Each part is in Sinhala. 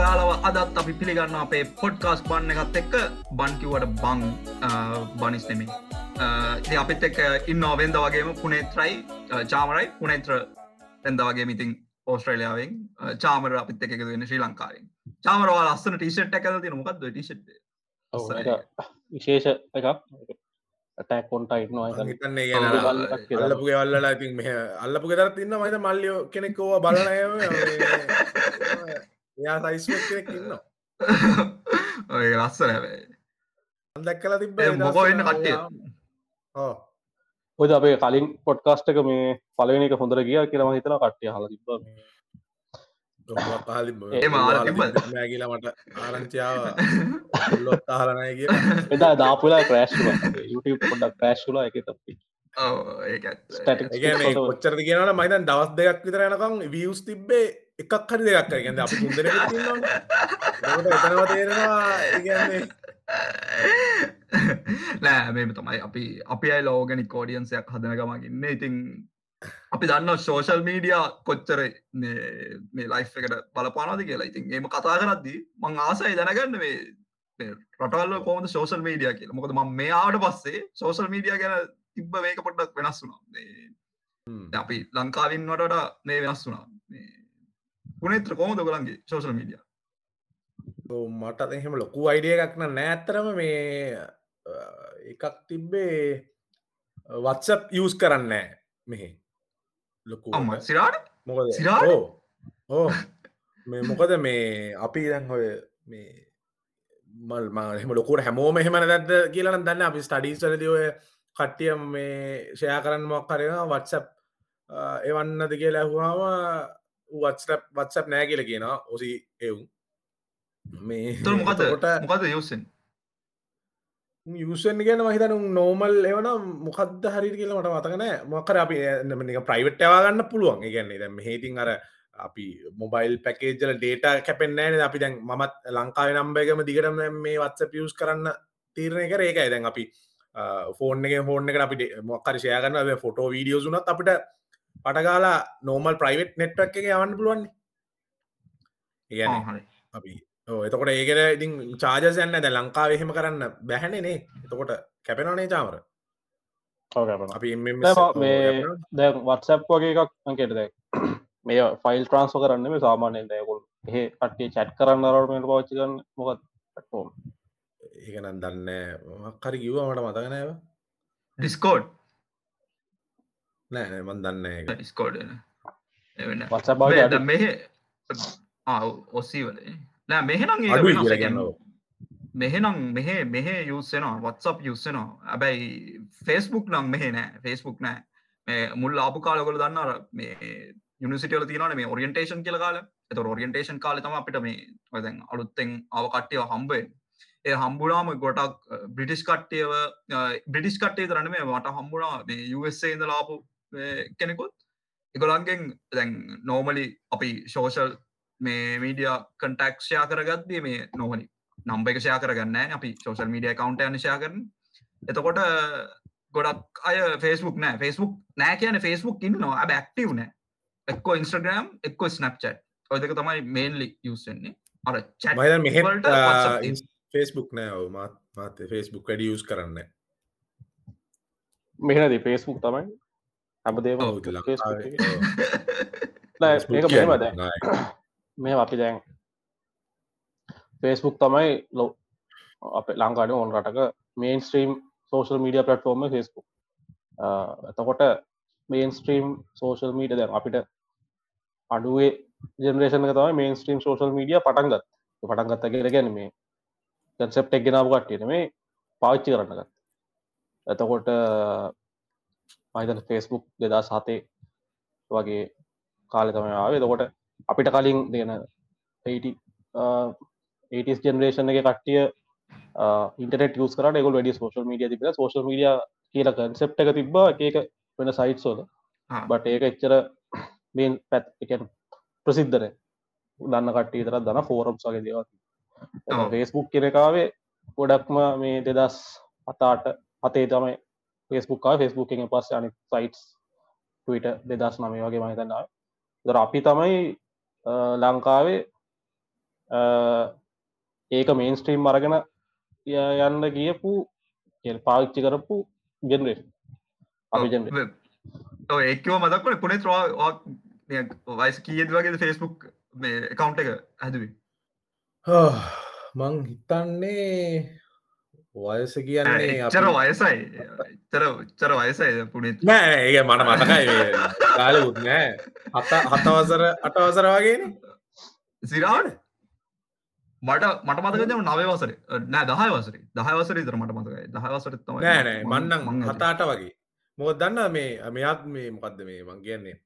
ඔයාලව අදත් අපි පිළිගන්න අපේ පොඩ්කාස් බන්න එකත් එක්ක. බන්කිවට බං බනිස් නෙමේ අපිත් එක් ඉන්න වෙන්ද වගේම පුනේත්‍රයි චාමරයි. පුනේත්‍ර එන්ද වගේ මිතින් ඕස්ට්‍රේලියාවෙන්. චාමර අපිත් එක වෙන ශ්‍රී ලංකාරෙන් චාමරවා ලස්සන ටිෂට් එකද ති මොකක්ද ටිෂට් විශේෂ එකක් ඇටැක් කොන්ට ඉන්නවා අල්ලපු ගෙවල්ලලා ඉතින් මෙ අල්ලපු ගෙදර තින්න මහිත මල්ලියෝ කෙනෙක්කෝව බලනයම යා සයිස් කෙනෙක් ඉන්න ඔය ලස්ස නැවේ දැක්කල තිබ මොකෝ වෙන්න කට්ටිය? ඔද අපේ කලින් පොඩ්කාස්ටක මේ පලවෙනි එක හොඳර ගිය කියරම හිතන කට්ටිය හල තිබ මෑගිල මට ආරංචියාව ලොත් අහරණය කිය එදා දාපුලා ක්‍රෑශ් YouTube පොඩක් ක්‍රෑශ්ලා එක තපි කොච්චර කියනට මයිතන් දවස් දෙයක් විතර යනකම් වියස් තිබ්බේ එකක් හරි දෙයක් කරගද අප මුදර එතනවා තේරෙනවා නෑ මෙම තමයි. අපි අපි අයි ලෝගනි කෝඩියන්සයක් හදන ගමගන්න ඉතින් අපි දන්න සෝෂල් මීඩිය කොච්චර මේ ලයි් එකට බලපානද කියලා. ඉතින් ඒම කතා කරද්දී මං ආසයි දැනගන්න මේ රටල්ල කොමද සෝෂල් මීඩිය කියලා. මොකද ම මේ ආට පස්සේ සෝෂල් මීඩිය ගැන තිබ්බ මේක පොඩ්ඩක් වෙනස් වුණා. අපි ලංකාවින් වටට මේ වෙනස් වුණා. පුනෙත්‍ර කොමද ගලන්ගේ සෝෂල් මීඩිය මට එහෙම ලොකු අයිඩිය එකක්න නෑත්තරම මේ එකක් තිබ්බේ වත්සප් යස් කරන්න මෙහෙ ලොකු සිරාට? මොකද? සිරාට? ඕ මේ මොකද මේ අපි දැන් හොය මේ මල් මම ලොකුට හැමෝම එහෙමන දැද කියලන දන්න අපි ස්ටඩීස්ලද ඔය කට්ටිය මේ ෂයා කරන්න මොක් කරෙන වත්සප් එවන්නද කියලා ඇහවාම වත්සප් වත්සප් නෑ කියල කියෙන ඔසි එවුම් මේ මොකද මොකද යුසෙන් යුසන් ගැන මහිතන නෝමල් එවන මොකක්ද හරි කියල මට මතකනෑ මොකර අපි එක ප්‍රයිවට් ඇවාගන්න පුළුවන්. ගැන්නේ දැම හේතින් අර අපි මොබයිල් පැකේජල ඩේට කැපෙන්නෑන අපි දැන් මත් ලංකාව නම්බයගම දිගටම මේ වත්ස පියස් කරන්න තීරණය කර. ඒකයි දැන් අපි ෆෝර්න එක හෝර්න එක අපි මොක්කර ෂයගන්න ෆොටෝ වීඩියෝ සුනත් අපිට පටගාලා නෝමල් ප්‍රයිවට් නෙට්වක් එක යවන්න පුළුවන් ඒ අපි එතකොට ඒකට ඉතින් චාජසයන්න ද ලංකාව එහෙම කරන්න බැහැනේ නේ. එතකොට කැපෙනනේ චාමර අපි දැ වත්සප් වගේ එකක් අන්කෙට දැ මේ ෆයිල් ට්‍රන්ස්ෝ කරන්න මේ සාමානයෙන් දැකුල් එහ කටේ චැට් කරන්න රට පාච්චිකන්න මොකත් පටෝම් ඒකනන් දන්න මක්කරි කිව්ව මට මතකනෑව ඩිස්කෝඩ් නෑ මන් දන්න ඩිස්කෝඩ් වත්ස මෙහ ඔස්සීවලේ නෑ මෙහෙනම් කියන්නවා. මෙහෙනම් මෙහ මෙහ යුස්සෙනවා වත්සප් යුස්සෙනවා ඇබැයි ෆෙස්බුක් නම් මෙහ නෑ. ෆෙස්බුක් නෑ. මේ මුල් ආපු කාලකොල දන්නර මේ යුනිසිටල තියන මේ ඔරියන්ටේෂන් කියල කාල. එත ඔරියන්ටේෂන් කාල තම අපිට මේ ඔදැන් අලුත්තෙන් අව කට්ටියව හම්බෙන් ඒ හම්බුනාම ගොටක් බ්‍රිටිස් කට්ටියව බ්‍රිටිස් කට්ටේ තරන මේ මට හම්බුණා මේ යුස්සේ ඉඳ ලාපු කෙනෙකුත්. එකොළන්ගෙන් දැන් නෝමලි අපි ශෝෂල් මේ මීඩිය කටක්ෂයා කරගත්දේ මේ නොහනි නම්බ එක ෂයා කරගන්න අපි සෝසල් මීඩිය කවන්ට නිශා කරන එතකොට ගොඩක් අය ෆෙස්බුක් නෑ. ෆෙස්බුක් නෑ කියන ෆෙස්බුක් ඉන්න නවා ඇබ ඇක්ටව නෑ. එක්කෝ ඉන්ස්ට්‍රග්‍රම් එක්කො ස්නප්චට් ඔයදක තමයි මේන්ලි යුස්සෙන්නේ අර මද මෙ ෆෙස්බුක් නෑ මත් මත ෆෙස්බුක් වැඩ යස් කරන්න මෙහනද ෆෙස්බුක් තමයි. හැමදේම ඒක මේ අපි දැන් ෆේස්බුක් තමයි ලො අප ලංකාඩ ඕන් රටක mainstream social media platform Facebook එතකොට මේන් ස්ට්‍රීම් සෝෂල් මීඩ දැන් අපිට අඩුවේ ජනරේෂන තම මේන් ස්ට්‍රීම් සෝෂල් මීඩිය පටන්ගත් පටන්ගත්ත කියල ගැන මේ කන්සෙප් එක් ගෙනාව කට්ටියන මේ පාවිච්චි කරන්නගත් එතකොට මහිතන ෆෙස්බුක් දෙදා සාතේ වගේ කාලෙ තමයි ආවේ. තකොට අපිට කලින් දෙන ඒටස් ජනරේෂන් එක කට්ටිය ඉන්ටනෙට යස් කරට ගොල් වැඩි සෝෂල් මීඩිය තිබ සෝෂල් මීඩිය කියල කන්සෙප් එක තිබ්බ. එක වෙන සයිට් සෝල බට ඒක එච්චර මේන් පැත් එක ප්‍රසිද්ධන දන්න කට්ටිය තර දන්න ෆෝරම් සගේ දේවති ෆේස්බුක් කෙනකාවේ ගොඩක්ම මේ දෙදස් අතාට අතේ තමයි ෆෙස්බුක්කා ෆෙස්බුක් එක පස්ස අනි සයිටස් ටවිට දෙදස් නමේ වගේ මහිතන්නාව දර අපි තමයි ලංකාවේ ඒක මේන් ස්ට්‍රීම් අරගෙන යන්න ගියපු පාවිච්චි කරපු ජෙනරේෂන් අපි ජෙනරේ ඒකව මදක්කට පුනේ ත්‍රවා වයිස් කියද වගේ ෆෙස්බුක් මේ කවුන්ට එක හැදවී? මං හිතන්නේ වයස කියන්නේ චර වයසයි. චර චර වයසයි පුනේ නෑ ඒ මට මතකයි කාලකුත් නෑ. හත හතවසර අටවසර වගේන සිරාට මට මට මතකම නව වසර? නෑ දහය වසර. දහය වසර ඉතර මට මතකයි. දහවසර තම නෑනෑ මන්නන් හතාට වගේ. මොකද දන්න මේ මෙයත් මේ මොකක්ද මේ මං කියන්නේ?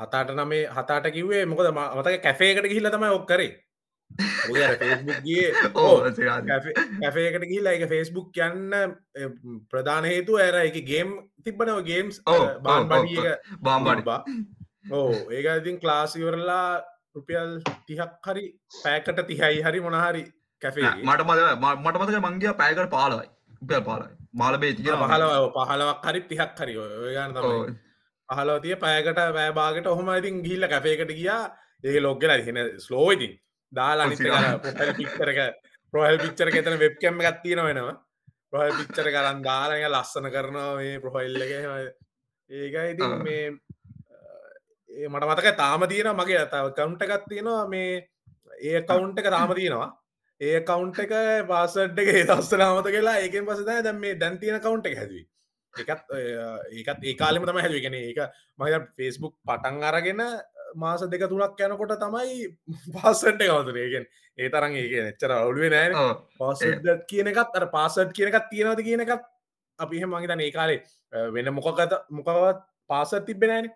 හතාට නමේ හතාට කිවේ මොකද? මතක කැෆේකට ගිහිල තමයි ඔක්කරේ ෆේස්බුක්ගේ කැෆේකට ගිහිල එක ෆේස්බුක් යන්න ප්‍රධාන හේතු ඇර එක ගේම් තිබනව ගේම්ස් බාන් බඩිය බාම්බඩි ඕ ඒක ඉතින් ක්ලාසිවරලා රුපියල් තිහක් හරි පෑකට තිහයි හරි මොනහරි කැෆේ මට මද මට මතක මංගිය පෑකට පාලවයි උපල් පාලයි මාලබේ තිය පහලව පහලවක් හරි තිහක් හරි ඔයගන්න තමයි. පහලවතිය පෑකට පෑබාගට ඔහොම ඉතින් ගිල්ල කැපේකට ගියා. ඒ ලොග්ගල හෙන ස්ලෝයිතින් දාලා පොහල් පික්තරක ප්‍රොහල් පිච්චර එතන වෙබ් කැම්ම ගත්තින වෙනවා. ප්‍රොහල් පිච්චර කරන්න දාලය ලස්සන කරනවා මේ ප්‍රොහල්ලක ඒක ඉතින් මේ ඒ මට මතක තාම තියෙන මගේ ඇතාව කවුන්ට එකත් තියෙනවා මේ ඒ කවුන්ට එක තාම තියෙනවා. ඒ කවුන්ට එක පාසට් එක දස්ස නාමත කියලා ඒකෙන් පසද දැම් මේ දැන් තියෙන කවුන්ට එක හැදවී. එකත් ඒකත් ඒ කාලෙම තම හැදවිගෙන ඒක මහ ෆෙස්බුක් පටන් අරගෙන මාස දෙක තුනක් යනකොට තමයි පාසට් එකවතුරේගෙන් ඒ තරන් ඒක එච්චර අවුලුවේ නෑ පාසට් කියන එකත් අර පාසට් කියනකත් තියෙනවද කියන එකත් අපි එහෙම මහිතන ඒ කාලේ වෙන මොකකත මොකවත් පාසත් තිබෙනෑන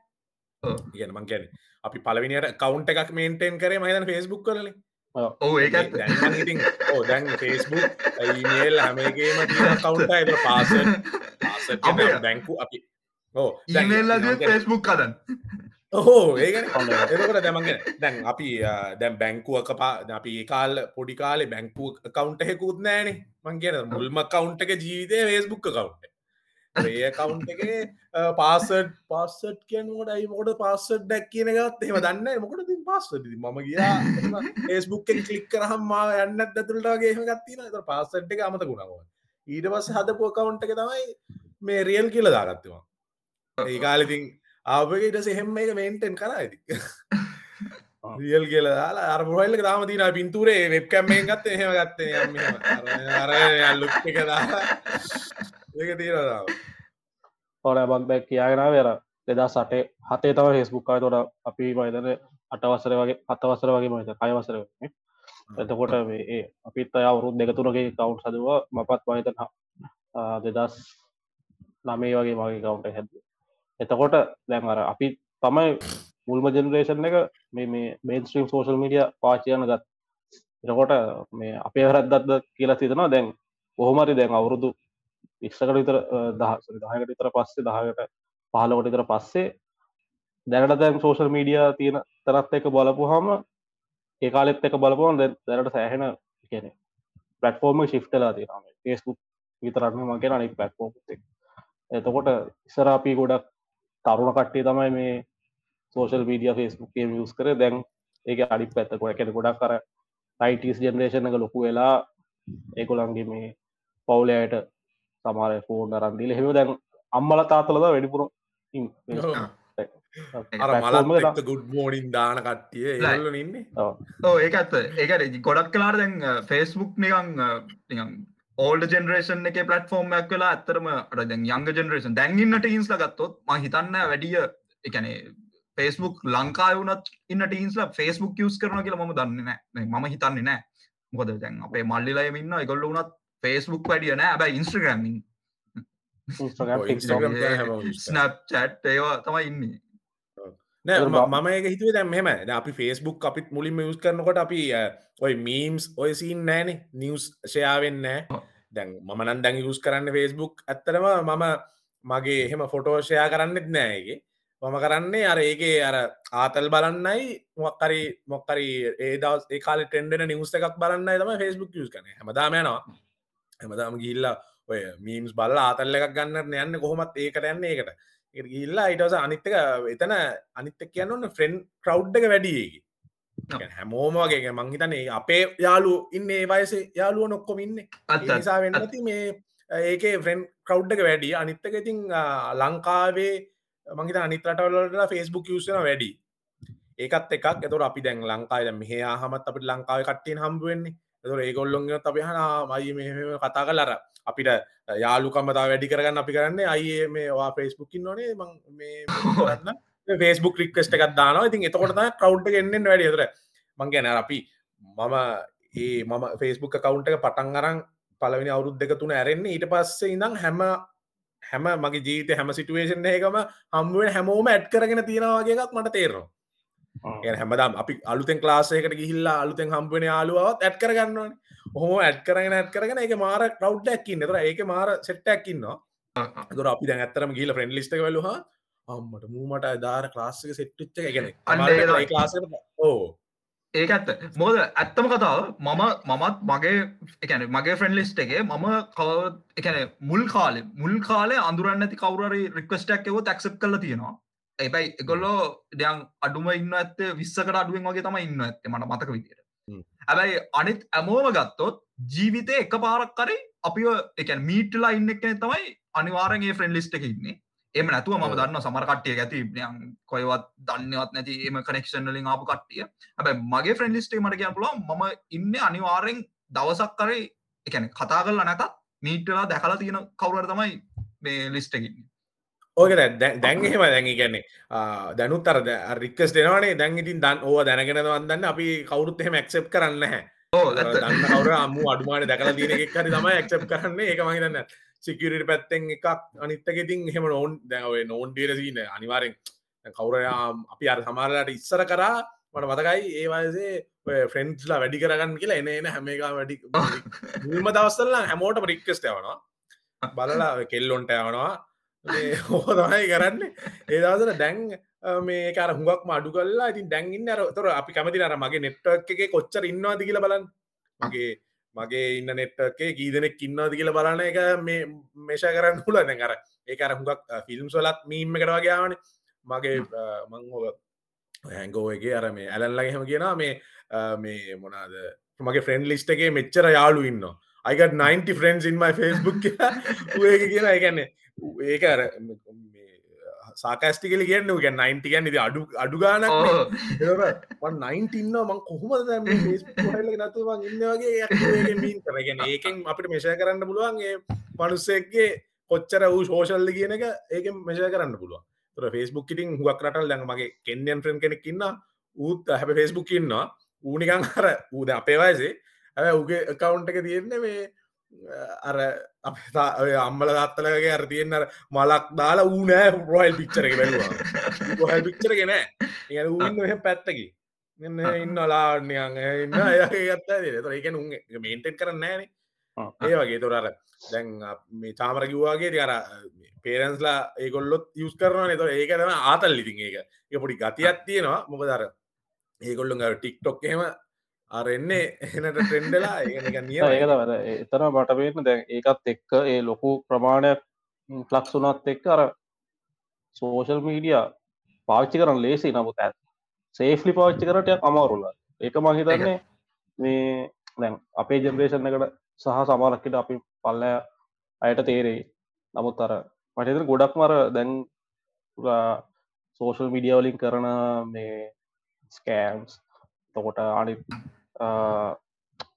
ඉගෙන මං කැන අපි පලවිනිට කවුන්ට එකක් මේන්ටෙන් කරේ මහිතන ෆෙස්බුක් කරල දැන් ෆෙස්බුක් ඊමේල් හැමගේම කවුන්ට පාස බැංකු අපි ඕ ෆෙස්බුක් කදන් ඔහෝ ඒගන එකට දැමගෙන දැන් අපි දැම් බැංකුවක පා අපි කාල් පොඩි කාලේ බැංකු කවුන්ට හෙකුත් නෑන මං කියන මුල්ම කවුන්ට එක ජීවිතය වේස්බුක් කවුන්ට ඒ කවුන්් එක පාසට් පාසට් කියනකොට අයිමකොට පාසට් ඩැක් කියන ගත් එම දන්න මොකට ති පාසට මම ගියා ඒස්බුක්ෙන් කලික් කරහම් මා යන්න ඇතුළටගේම ගත්තින ත පාසට් එක අමත ගුණාව ඊට පස් හදපුව කවුන්ට එක තමයි මේ රියල් කියල දාගත්තවා ඒ කාලඉතින් ආපකට සෙහෙම එක මේන්ටෙන් කර ඇති රියල් කියල දාලා අරපුහල්ල තාම තින පින්තුරේ වෙබ් කැම්මෙන් ගත්ත එහෙම ගත්තේ අර ලුක් එක දාලා ඒක තීරදාව ඕන බක් බැක් කියාගෙන වෙර දෙදා සටේ හතේ තව හෙස්බුක්කාය තොට අපි මයිතන අටවසර වගේ අතවසර වගේ මත කයවසර එතකොට ඒ අපිත් අය අවුරුත් දෙකතුරගේ කවුන්් සදවා මපත් මහිතන දෙදස් නමේ වගේ මගේ කවුන්ට හැද එතකොට දැන් අර අපි තමයි මුල්ම ජෙනරේෂන් එක මේ මේ මේන්ස්ට්‍රීම් සෝශල් මීඩිය පාචයන ගත්. එතකොට මේ අපේ හරත්දත්ද කියලා සිතනවා දැන් කොහොමරි දැන් අවුරුදු ඉක්ෂකට විතර දහස දහකට විතර පස්සේ දහකට පහලකොට විතර පස්සේ දැනට දැන් සෝශල් මීඩිය තියෙන තරත් එක බලපු හම ඒ කාලෙත් එක බලපුවන් දැනට සෑහෙන කියන පලටෆෝර්ම ශිෆ්ටලා තියෙන ෆේස්බුක් විතරන්න මගෙන අනික් පලටෆෝර්ම් එතකොට ඉසරාපී ගොඩක් තරුණ කට්ටේ තමයි මේ සෝශල් මීඩිය ෆේස්බුක් යස් කර. දැන් ඒක අඩි පැත්තකොට එකෙන ගොඩක් කර ටයිටස් ජෙනරේෂන් එක ලොකු වෙලා ඒකොළන්ගේ මේ පවුලයට සමාර ෆෝර්න රන්දිල හෙම දැන් අම්මල තාතලද වැඩිපුර ගුඩ් මෝඩින් දාන කට්ටිය ඉන්නේ. ඕ ඒකත් ඒක ගොඩක් කලාට දැන් ෆේස්බුක් නිකං ඕල්ඩ ජෙනරේෂන් එක පලටෆෝර්ම්යක් වෙලා ඇත්තරම දැන් යංග ජෙනරේෂන් දැන්ගන්නට ඉන්ස්ල ගත්තොත් ම හිතන්න වැඩිය එකනේ ෆේස්බුක් ලංකාවුනත් ඉන්න ටීන්ස්ල ෆේස්බුක් යස් කරන කියලා ම දන්න නෑ. ම හිතන්නේ නෑ. මොකද දැන් අපේ මල්ලිලය ඉන්න එකගොල්ල වනත් ෆේස්බුක් වැඩිය නෑ. බයි ඉන්ස්ට්‍රග්‍රමින් ස්නප්චට් ඒවා තමයි ඉන්නේ මම ඒක හිතුවේ දැම් මෙම අපි ෆේස්බුක් අපිත් මුලින්ම යස් කරනකොට අපි ඔය මීම්ස් ඔය සින් නෑන. නිවස් ෂයාවෙන් නෑ. දැන් මම නන් දැන් යස් කරන්න ෆේස්බුක් ඇත්තරම මම මගේ එහෙම ෆොටෝෂයා කරන්නෙත් නෑගේ මම කරන්නේ අර ඒගේ අර ආතල් බලන්නයි මොක්කරි මොක්කරි ඒදස් ඒකාල ටෙන්ඩෙන නිවස එකක් බලන්න තම ෆේස්බුක් යස් කන හමදාමයනවා හැමදාම ගිල්ලා ඔය මීම්ස් බල්ල ආතල්ල එකක් ගන්න යන්න කොහොමත් ඒකට යන්න ඒකට ඉල්ලා ඉටස අනිත්තක එතන අනිත්ත කියන්න ෆ්‍රෙන්් ක්‍රව් එක වැඩියකි හැමෝම වගේ. මංහිතනේ අපේ යාලු ඉන්න වයසේ යාලුව නොක්කොම ඉන්න. නිසා වෙන්න ඇති මේ ඒක ෆ්‍රෙන්් කව් එක වැඩි. අනිත්තක ඉතින් ලංකාවේ මංහිත අනිතරටවලට ෆෙස්බුක් යසන වැඩි. ඒකත් එකක්. එතුර අපි දැන් ලංකාය මෙහ හමත් අපිට ලංකාව කට්ටයෙන් හම්බුවෙන්නේ එතුර ඒගොල්ලොන්ග අපි හනා මයි මෙ කතා කලර අපිට යාලුකම්මතා වැඩි කරගන්න අපි කරන්න අයි මේවා ෆෙස්බුක්කින් නොනේ මං ෆේස්බුක් රික්වස්ට එකක් දාන ඉතින් එතකොට කවුන්ට ගෙන්න්න වැඩි. තර මං ගැන අපි මම ඒ මම ෆේස්බුක් කවුන්ට එක පටන් අරන් පලවෙනි අවුරුද් දෙක තුන ඇරෙන්නේ ඊට පස්සේ ඉඳම් හැම හැම මගේ ජීත හැම සිටුවේෂන් එකම හම්ුවෙන් හැමෝම ඇඩ් කරගෙන තියෙනවාගේ එකක් මට තේරනවා හැමදාම් අපි අලුතෙන් ක්ලාසයකට ගිහිල්ලා අලුතෙන් හම්පෙන යාලුවත් ඇඩ් කරගන්නවන හොම ඇඩ් කරගෙන ඇඩ් කරගෙන එක මාර කව් ැක්කින්න තර ඒක මාර සෙට්ටැක්කින්නවා දුර අපි දැන් ඇත්තරම ගිල ෆ්‍රෙන්ඩ් ලිස්ට වෙලවා අම්මට මූමට දාර ක්ලාසික සෙට්ටිච්ච ගැන ලාස ඕ. ඒක ඇත්ත. මොද ඇත්තම කතාව මම මමත් මගේ එකන මගේ ෆ්‍රෙන්ඩ් ලිස්ට එකේ මම කව එකන මුල් කාලෙ මුල් කාලේ අඳුරන්න ඇති කවුරරි රික්වස්ටක් එව තැක්සප් කල තියෙනවා ඒබයි එකොල්ලෝ දයන් අඩුම ඉන්න ඇත්ත විස්සකට අඩුවෙන් වගේ තම ඉන්න ඇත්ත මට මතක විදියට. ඇබැයි අනිත් ඇමෝම ගත්තොත් ජීවිතය එක පාරක් කරේ අපි එක මීටලා ඉන්න එකන තමයි අනිවාරගේ ෆ්‍රෙන්ඩ් ලිස්ට එක ඉන්නේ. එම නැතුව ම දන්න සමරකට්ටිය ඇති කොයවත් දන්නවත් නැති එම කනෙක්ෂන්ලින් ආපු කට්ටිය. හැබ මගේ ෆ්‍රෙන්ඩ් ලිස්ටේ මට කියන්න පුල ම ඉන්න අනිවාරෙන් දවසක් කරේ එකන කතා කරල නැතත් මීටලා දැකලා තියෙන කවුර තමයි මේ ලිස්ටකින්න ඕක දැන්හෙම දැඟ ගැන්නේ දැනුත් අර රික්කස් දෙනවානේ දැන් ඉතින් දන් ඕ දැනගෙන වන්දන්න අපි කවුරුත් එහෙම ක්සප් කරන්න හැ දන්න කවර අම්මු අඩුමාට දැකලා තියෙන එකක් හරි තමයි ක්සප් කරන්න. ඒක මහිතන්න සිකරට පැත්තෙන් එකක් අනිත්තකෙතින් එහෙම නෝන් දැවේ නෝන් ඩේරසින අනිවාරෙන් කවුරයා අපි අර සමාරලට ඉස්සර කරා මට මතකයි ඒවාසේ ෆ්‍රෙන්ස්ලා වැඩි කරගන්න කියලා එන එන හැම එක වැඩි මුල්ම දවස්සල්ලා හැමෝට රික්කස්ට යවනවා. බලලා කෙල්ලොන්ට යවනවා හෝදමයි කරන්න. ඒදසර දැන් මේ කර හුඟක් අඩු කල්ලා ඉතින් දැන්ඉන්න තොර අපි කැමති අර මගේ නෙට්වක් එක කොච්චර ඉන්නවාද කියල බලන්න. මගේ මගේ ඉන්න නෙට්ටක්කේ ගීදනෙක් ඉන්නවාද කියල බලන එක මේ මේෂ කරන්න හුල දැන් අර ඒ අර හුඟක් ෆිල්ම් සොලත් මීම එකට වගේයාවන මගේ මංහෝක හැංගෝගේ අර මේ ඇලල්ලග හෙම කියෙන මේ මේ මොනාද මගේ ෆ්‍රෙන්ඩ් ලිස්ට එකේ මෙච්චර යාලු ඉන්න අයිකට 90 ෆ්‍රෙන්න්ස් ඉන්මයි ෆස්බුක් ඒ කියන එකන්නේ ඒක අර සාකස්ටිකල කියන්න ගැ 90 ගැන අඩු අඩුගානක් නයින්ටන්න මං කොහොමද නතු ඉන්න වගේ මීන් කරගෙන ඒකෙන් අපිට මෙෂය කරන්න පුළුවන්ගේ මනුස්සෙක්ගේ කොච්චර වූ ශෝෂල්ල කියන එක ඒක මෙෂය කරන්න පුළුවන්. තර ෆෙස්බුක් ඉටින් හුවක් රටල් ළඟ මගේ කෙන්යන් ෆ්‍රෙන් කෙනෙක් ඉන්න. ඌත් හැබ ෆෙස්බුක් ඉන්නවා. ඌනිකං හර ඌද අපේ වයසේ. ඇ උගේ කවුන්් එක තියෙන්නේ මේ අර අම්මල දත්තලගේ අර තියෙන් අර මලක් දාලා ඌනෑ රොයිල් පික්චර එක බැලවා. හල් පික්චර ගෙන ඒ ඌන්න එහ පැත්තකි. ඉන්න ඉන්න ලාන්නයන් ඉන්න අයගත්ත තර එක උන් මේන්ටෙන් කරන්න නෑන ඒ වගේ. තොරර දැන් මේ චාමර කිව්වාගේ අර පේරන්ස්ලා ඒගොල්ලොත් යස් කරන තොර ඒක තම ආතල් ඉතින් ඒක. එක පොඩි ගතියක් තියෙනවා. මොකදර ඒගොල්ලුන් ටික්ටොක් එහෙම අරෙන්නේ එනට ටෙන්ඩලා ඒක තවර එතන මටපේන දැන් ඒකත් එක්ක ඒ ලොකු ප්‍රමාණයක් ලක්ස් වුනත් එක්ක අර සෝෂල් මීඩිය පාච්චි කරන ලේසි නමුත් ඇත් සේෆ්ලි පාච්චි කරටය අමාරුල ඒක මහිතන්නේ මේ දැන් අපේ ජෙනරේෂන් එකට සහ සමාරක්කට අපි පල්ල අයට තේරෙයි. නමුත් අර මටත ගොඩක් මර දැන් සෝෂල් මිඩියවලින් කරන මේ ස්කෑම්ස් තකොට අනි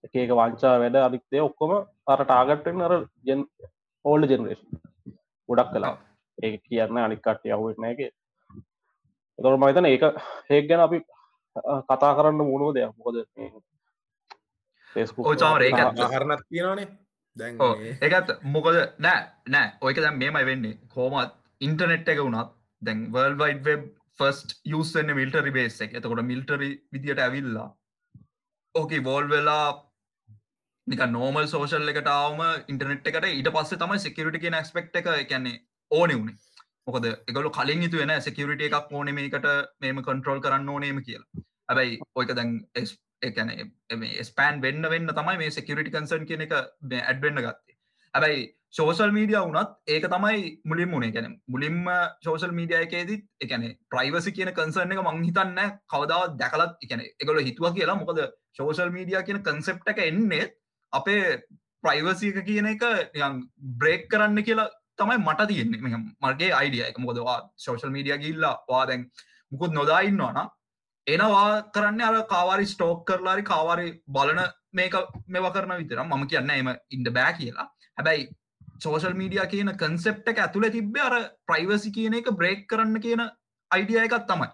එකක වංචා වැඩ අධික්තය ඔක්කොම අර ටාගටෙන් අර ජෙන් ඕල්ඩ ජෙනරේෂන් ගොඩක් කලා ඒ කියන්න අනික්කට යවුවෙන එක එතොට මහිතන ඒක හේක් ගැන අපි කතා කරන්න මුණුව දෙයක්. මොකද ඕචාර ඒ හරනත් තියෙනවානේ. ඒත් මොකද නෑ නෑ. ඔයක දැම් මේමයි වෙන්නේ. කෝමත් ඉන්ටනෙට් එක වුණත් දැන් වර්ල් වයිඩ් වෙබ් ෆස්ට යුසන්න මිල්ටරි බේස් එක. එතකොට මිල්ටරි විදිට ඇවිල්ලා ඕක වෝල් වෙලා නික නෝමල් සෝෂල් එකට අවම ඉන්ටනෙට් එකට ඊට පස්සේ තමයි සෙකරට කියෙන ක්ස්පෙක්් එක කියන්නේ ඕනෙ වුණේ මොකද එකගොලු කලින් යුතු වෙන සෙකරට එකක් ඕනෙ මේකට මේම කන්ට්‍රෝල් කරන්න ඕනේම කියලා. හැබැයි ඔයක දැන් එකන ස්පෑන් වෙන්න වෙන්න තමයි මේ සෙකරටි කන්සර්න් කියන එක ඇඩ්වෙන්න ගත්තේ. හැබැයි සෝෂල් මීඩිය වුනත් ඒක තමයි මුලින් මුණේ ගැන මුලින්ම සෝෂල් මීඩිය එකේදත් එකන ප්‍රයිවසි කියන කන්සර්න එක මංහිතන්න කවදාව දැකලත් එකන එකගොල හිතුව කියලා. මොකද සෝෂල් මීඩිය කියන කන්සෙප්ට එක එන්නේ අපේ ප්‍රයිවසි එක කියන එක බ්‍රේක් කරන්න කියලා තමයි මට තියෙන්නේ. මෙ මගේ අයිඩිය එක. මොකදවා සෝෂල් මීඩිය ගිල්ලා වාදැන් මුකුත් නොදාඉන්නවාන එනවා කරන්න අර කාවාරි ස්ටෝක් කරලාරි කාවාරි බලන මේක මෙව කරන විතර මම කියන්න එම ඉන්ඩ බෑ කියලා. හැබැයි සෝෂල් මීඩිය කියන කන්සෙප්ට එක ඇතුළ තිබ්බේ අර ප්‍රයිවසි කියන එක බ්‍රේක් කරන්න කියන අයිඩිය එකත් තමයි.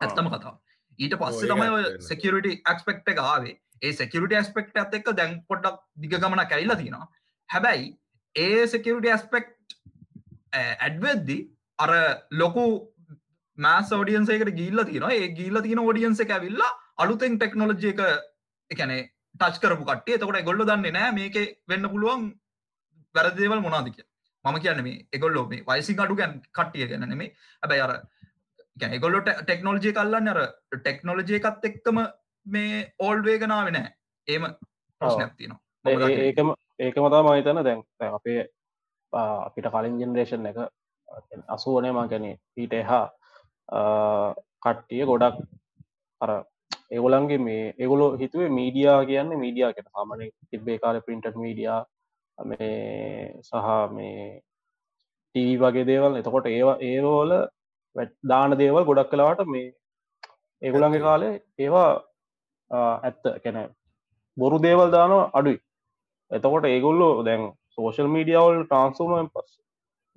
ඇත්තම කතා ඊට පස්සේ තමයි සෙකරට ක්ස්පෙක්ට ආවේ. ඒ සෙකරට ස්පෙක්ට ඇත් එක්ක දැන් පොඩ්ඩක් දිග ගමන කැල්ලා තියෙනවා. හැබැයි ඒ සෙකරට ස්පෙක්් ඇඩ්වෙද්දි අර ලොකු මෑස් ෝඩියන්සේකට ගිල්ල තින ඒ ගිල්ල තින ෝඩියන්ස එක ඇවිල්ලා අලුතෙන් ටෙක්නෝලජය එක එකනේ ටච් කරපු කටේ තකොට ගොල්ල දන්නේ නෑ මේක වෙන්න පුළුවන් වැරදේවල් මොනාදික මම කියන්න මේ එගොල්ලෝ මේ වයිසි අඩු ගැන් කට්ටිය ගැන නෙමේ ඇබැයි අර එගොල්ලොට ටෙක්නෝලජය කල්ලන්න අර ටෙක්නෝලජය එකත් එක්කම මේ ඕල්ඩ්වේගනාව නෑ. ඒම ප්‍රශ්නයක් තියනවා. ඒකම ඒකම තම හිතන දැන් අපේ අපිට කලින් ජෙනරේෂන් එක අසුවනේ මා ගැන ඊට එහා කට්ටිය ගොඩක් අර ඒගොලන්ගේ මේ ඒගොලො හිතුවේ මීඩියා කියන්න මීඩියා කෙන සාමන තිබේ කාල පින්ටර් මීඩියා මේ සහ මේ ටී වගේ දේවල්. එතකොට ඒවා ඒරෝල දාන දේවල් ගොඩක් කලාවට මේ ඒගොලන්ගේ කාලේ ඒවා ඇත්ත. කැන බොරු දේවල් දානවා අඩුයි. එතකොට ඒගොල්ලෝ දැන් සෝෂල් මීඩියවල් ට්‍රන්සෝමෙන් පස්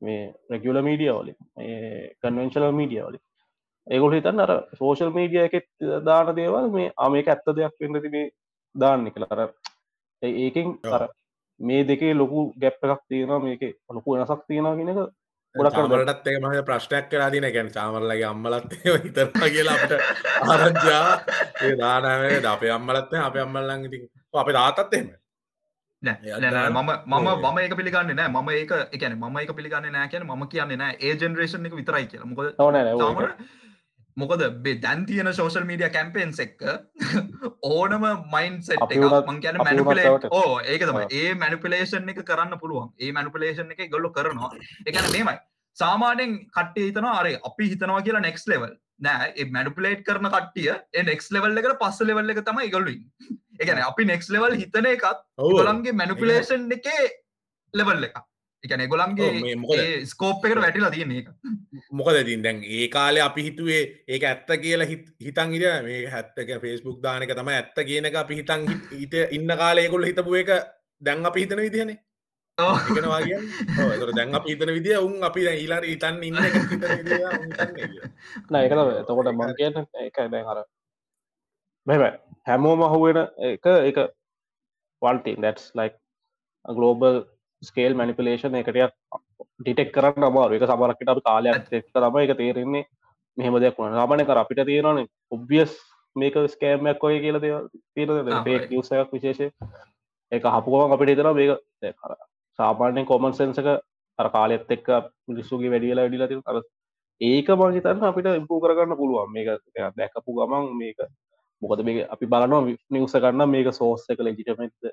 මේ රෙගුල මීඩියවලින් කන්වෙන්ශල මීඩියවලින් ඒගොල් හිතන්න අර සෝෂල් මීඩිය එක දාන දේවල් මේ අමේක ඇත්ත දෙයක් වෙන්න තිබේ දාන්න කළ අර ඒකින් අර මේ දෙකේ ලොකු ගැප් එකක් තියෙන මේක ලොකු වෙනසක් තියෙන ගෙනක ගොඩක්ටත් එක මහ ප්‍රශ්නයක් කලා දින ගැන චාමරලගේ අම්මලත් හිතරවා කියලාට ආරංජා ඒ දානය අපේ අම්මලත්ත අප අම්මල්ලං ඉතින් අපේ දාතත් එම මම මම මම ඒක පිළිගන්න නෑ. මම ඒක එකන ම එක පිළිගන්න නෑ කියන ම කියන්න නෑ. ඒ ජෙනරේෂන් එක විතරයි කියල. මොකද මොකද බේ දැන් තියෙන සෝෂල් මීඩිය කැම්පෙන්ස් එක්ක ඕනම මයින් සෙට් මං කියන මැනිපලේට ඕ ඒක තම ඒ මැනිපලේෂන් එක කරන්න පුළුවන්. ඒ මැනිපලේෂන් එක ගොල්ලො කරනවා. එකන මේමයි. සාමානෙන් කට්ටේ හිතනවා අරේ අපි හිතනවා කියලා නෙක්ස් ලෙවල් නෑ ඒ මැනිපලේට් කරන කට්ටිය නෙක්ස් ලෙවල් එකට පස්ස ලෙවල් එක තමයි ගොල්ලින් එකන අපි නෙක්ස් ලෙවල් හිතන එකත් ගොලන්ගේ මැනිපලේෂන් එකේ ලෙවල් එක එකන ගොලන්ගේ ස්කෝප් එකට වැටිලා තියෙන එක මොකද තින් දැන් ඒ කාලේ අපි හිතුවේ ඒක ඇත්ත කියලා හිතන් ඉර මේ හැත්තක ෆෙස්බුක් දානක තම ඇත්ත කියනක අපි හිතන් හිත ඉන්න කාලයකුල් හිතපු එක දැන් අපි හිතන විදිහනේ. කිය දැන් අප හිතන විදිිය උන් අපි ඊලාට ඉතන් ඉන්න නඒකත එතකොට මං කියන්න එක දැන් හර මෙම හැමෝම හුවෙන එක එක වල්ටි දැටස් ලයික් ගලෝබල් ස්කේල් මැනිපලේෂන් එකටයක් ඩිටෙක් කරන්න අමාරු එක සමරක්කට අප කාලයක් එක්ක තම එක තේරෙන්නේ. මෙහෙම දෙයක් වුණ. සාමන කර අපිට තියෙනන ඔබ්ියස් මේක ස්කෑමයක් ඔය. කියල පේක් නිසයක් විශේෂය එක හපුුවම අපිට තර මේක කර සාමාන්‍යෙන් කොමන් සෙන්සක අර කාලෙත් එක්ක මිනිස්සුගේ වැඩියලා වැඩිලා ති අර ඒක මංහිතන්න අපිට ඉම්පූ කරගන්න පුළුවන්. මේක දැකපු ගමන් මේක මොකද මේ අපි බලනවා නිවස කරන්න මේක සෝස්ස එක ලෙජිටමෙත්ද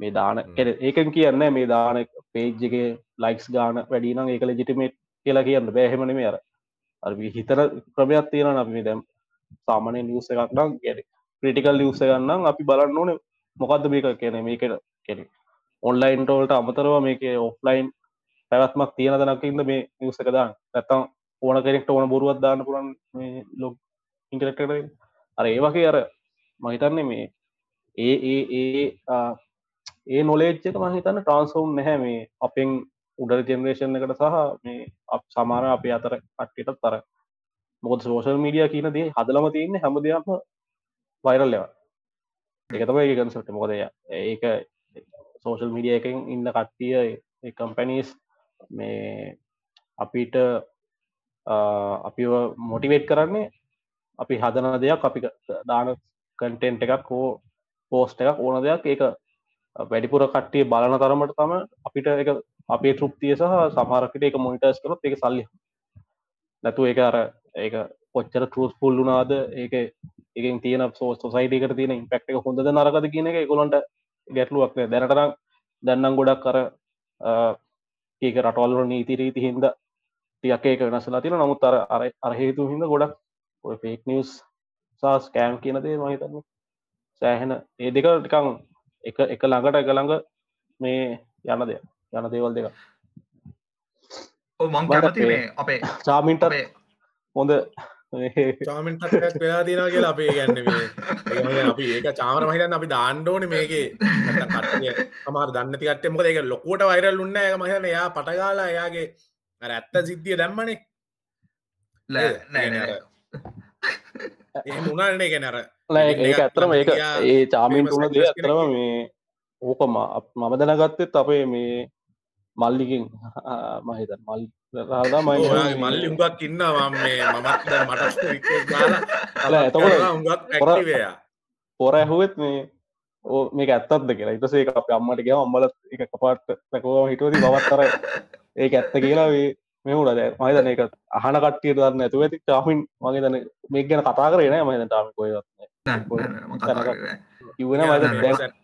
මේ දාන ඒකන් කියන්න මේ දාන පේජ්ජගේ ලයික්ස් ගාන වැඩිනම් ඒක ලෙජිටමේට් කියලා කියන්න බෑහෙමන මේ අර. අරි හිතර ක්‍රමයක් තියෙන අපි දැම් සාමනය නිවස එකක්නම් ගැ ප්‍රටිකල් ලියස ගන්නම් අපි බලන්න ඕන මොකක්ද මේක කියන මේකට කෙනෙ ඔන්ලයින් ටෝල්ට අමතරව මේක ඔෆ්ලයින් පැවත්මක් තියෙන දනකින්ද මේ නිවසක දාන්න. ඇත්තම් ඕන කෙනෙක්ට ඕන බොරුවත් දාන්න පුරන් ලොක් ඉන්ටරෙක්ට අර ඒ වගේ අර මහිතන්නේ මේ ඒ ඒ ඒ ඒ නොලේච්චක මහිතන්න ට්‍රන්ස්ෝම් නැහැ මේ අපෙන් උඩර ජෙනරේෂන් එකට සහ මේ අප සමාන අපේ අතර කට්ටටත් තර මොකද සෝෂල් මීඩිය කියන දේ හදලම තියන්න හැම දෙයක්ම වයිරල් ලෙව එකතම ඒ කන්සට මොකදය ඒක සෝෂල් මීඩිය එකෙන් ඉන්න කට්ටිය කම්පැනිස් මේ අපිට අපි මොටිවේට් කරන්නේ අපි හදන දෙයක් අපි දාන කටෙන්ට් එකක් හෝ පෝස්ට එකක් ඕන දෙයක් ඒක වැඩිපුර කට්ටිය බලන තරමට තම අපිට එක අපේ තෘප්තිය සහ සමහරකට එක මොනිටර්ස් කරොත් එක සල්ලි නැතු ඒක අර ඒක පොච්චර ටරස් පුල් වුනාද ඒක එකෙන් තියෙන සෝ සොසයිටකට තියෙන ඉම්පෙක්් එක හොඳද නරකද කියන එක කොළොන්ට ගැටලුවක් දැනටරම් දැන්නම් ගොඩක් කර ඒක රටවල්ල නීති රීති හින්ද ටියක් ඒක වෙනසලා තින නමුත් අර අර අරහේතු හිද ගොඩක් ඔය ෆේක් නිියස් සාස් කෑම් කියනදේ මහිතන්න සෑහෙන. ඒ දෙක ටිකං එක එක ළඟට එක ළඟ මේ යන දෙය යන දේවල් දෙක මං අපේ චාමින්ට හොඳ චාමෙන්ටක් වෙලා තිනවා කියලා අපි ගැන්න මේ. අපි ඒක චාමර මහිතන්න අපි දාණ්ඩෝන මේකේ. කට්ටිය සමහර දන්න තිකට මොක ඒක ලොකුවට වයිරල් උන්න එක මහිතන එයා පටගාලා එයාගේ අර ඇත්ත සිද්ධිය දැම්මනේ. නෑ නෑ. ඒ මුණල්නේ ගැනර ඒක ඇත්තරම ඒක ඒ චාමීන් උන දේ ඇත්තරම මේ ඕකම මම දැනගත්තෙත් අපේ මේ මල්ලිකින් මහිතන් මල් රාදා මයි මල්ලි උඟක් ඉන්නවා මේ මමත් මට උඟක් පොර- ඇහුවත් මේ ඕ මේක ඇත්තත්ද කියලා. ඉතසේ අප අම්මට ගව අම්මල එක කපාට පැකෝම හිටුවති බවත්තර ඒක ඇත්ත කියලා වේ මෙහුණ දැ මහිතන එක අහන කට්ටිය දන්න ඇතුව ඇති චාමින් මගේ තන මේ ගැන කතා කරන මහිත ටාමි කොයත් නෑ. නෑ නෑ මං කතා කරේ නෑ. කිවන නෑ, මද නෑ, දැන්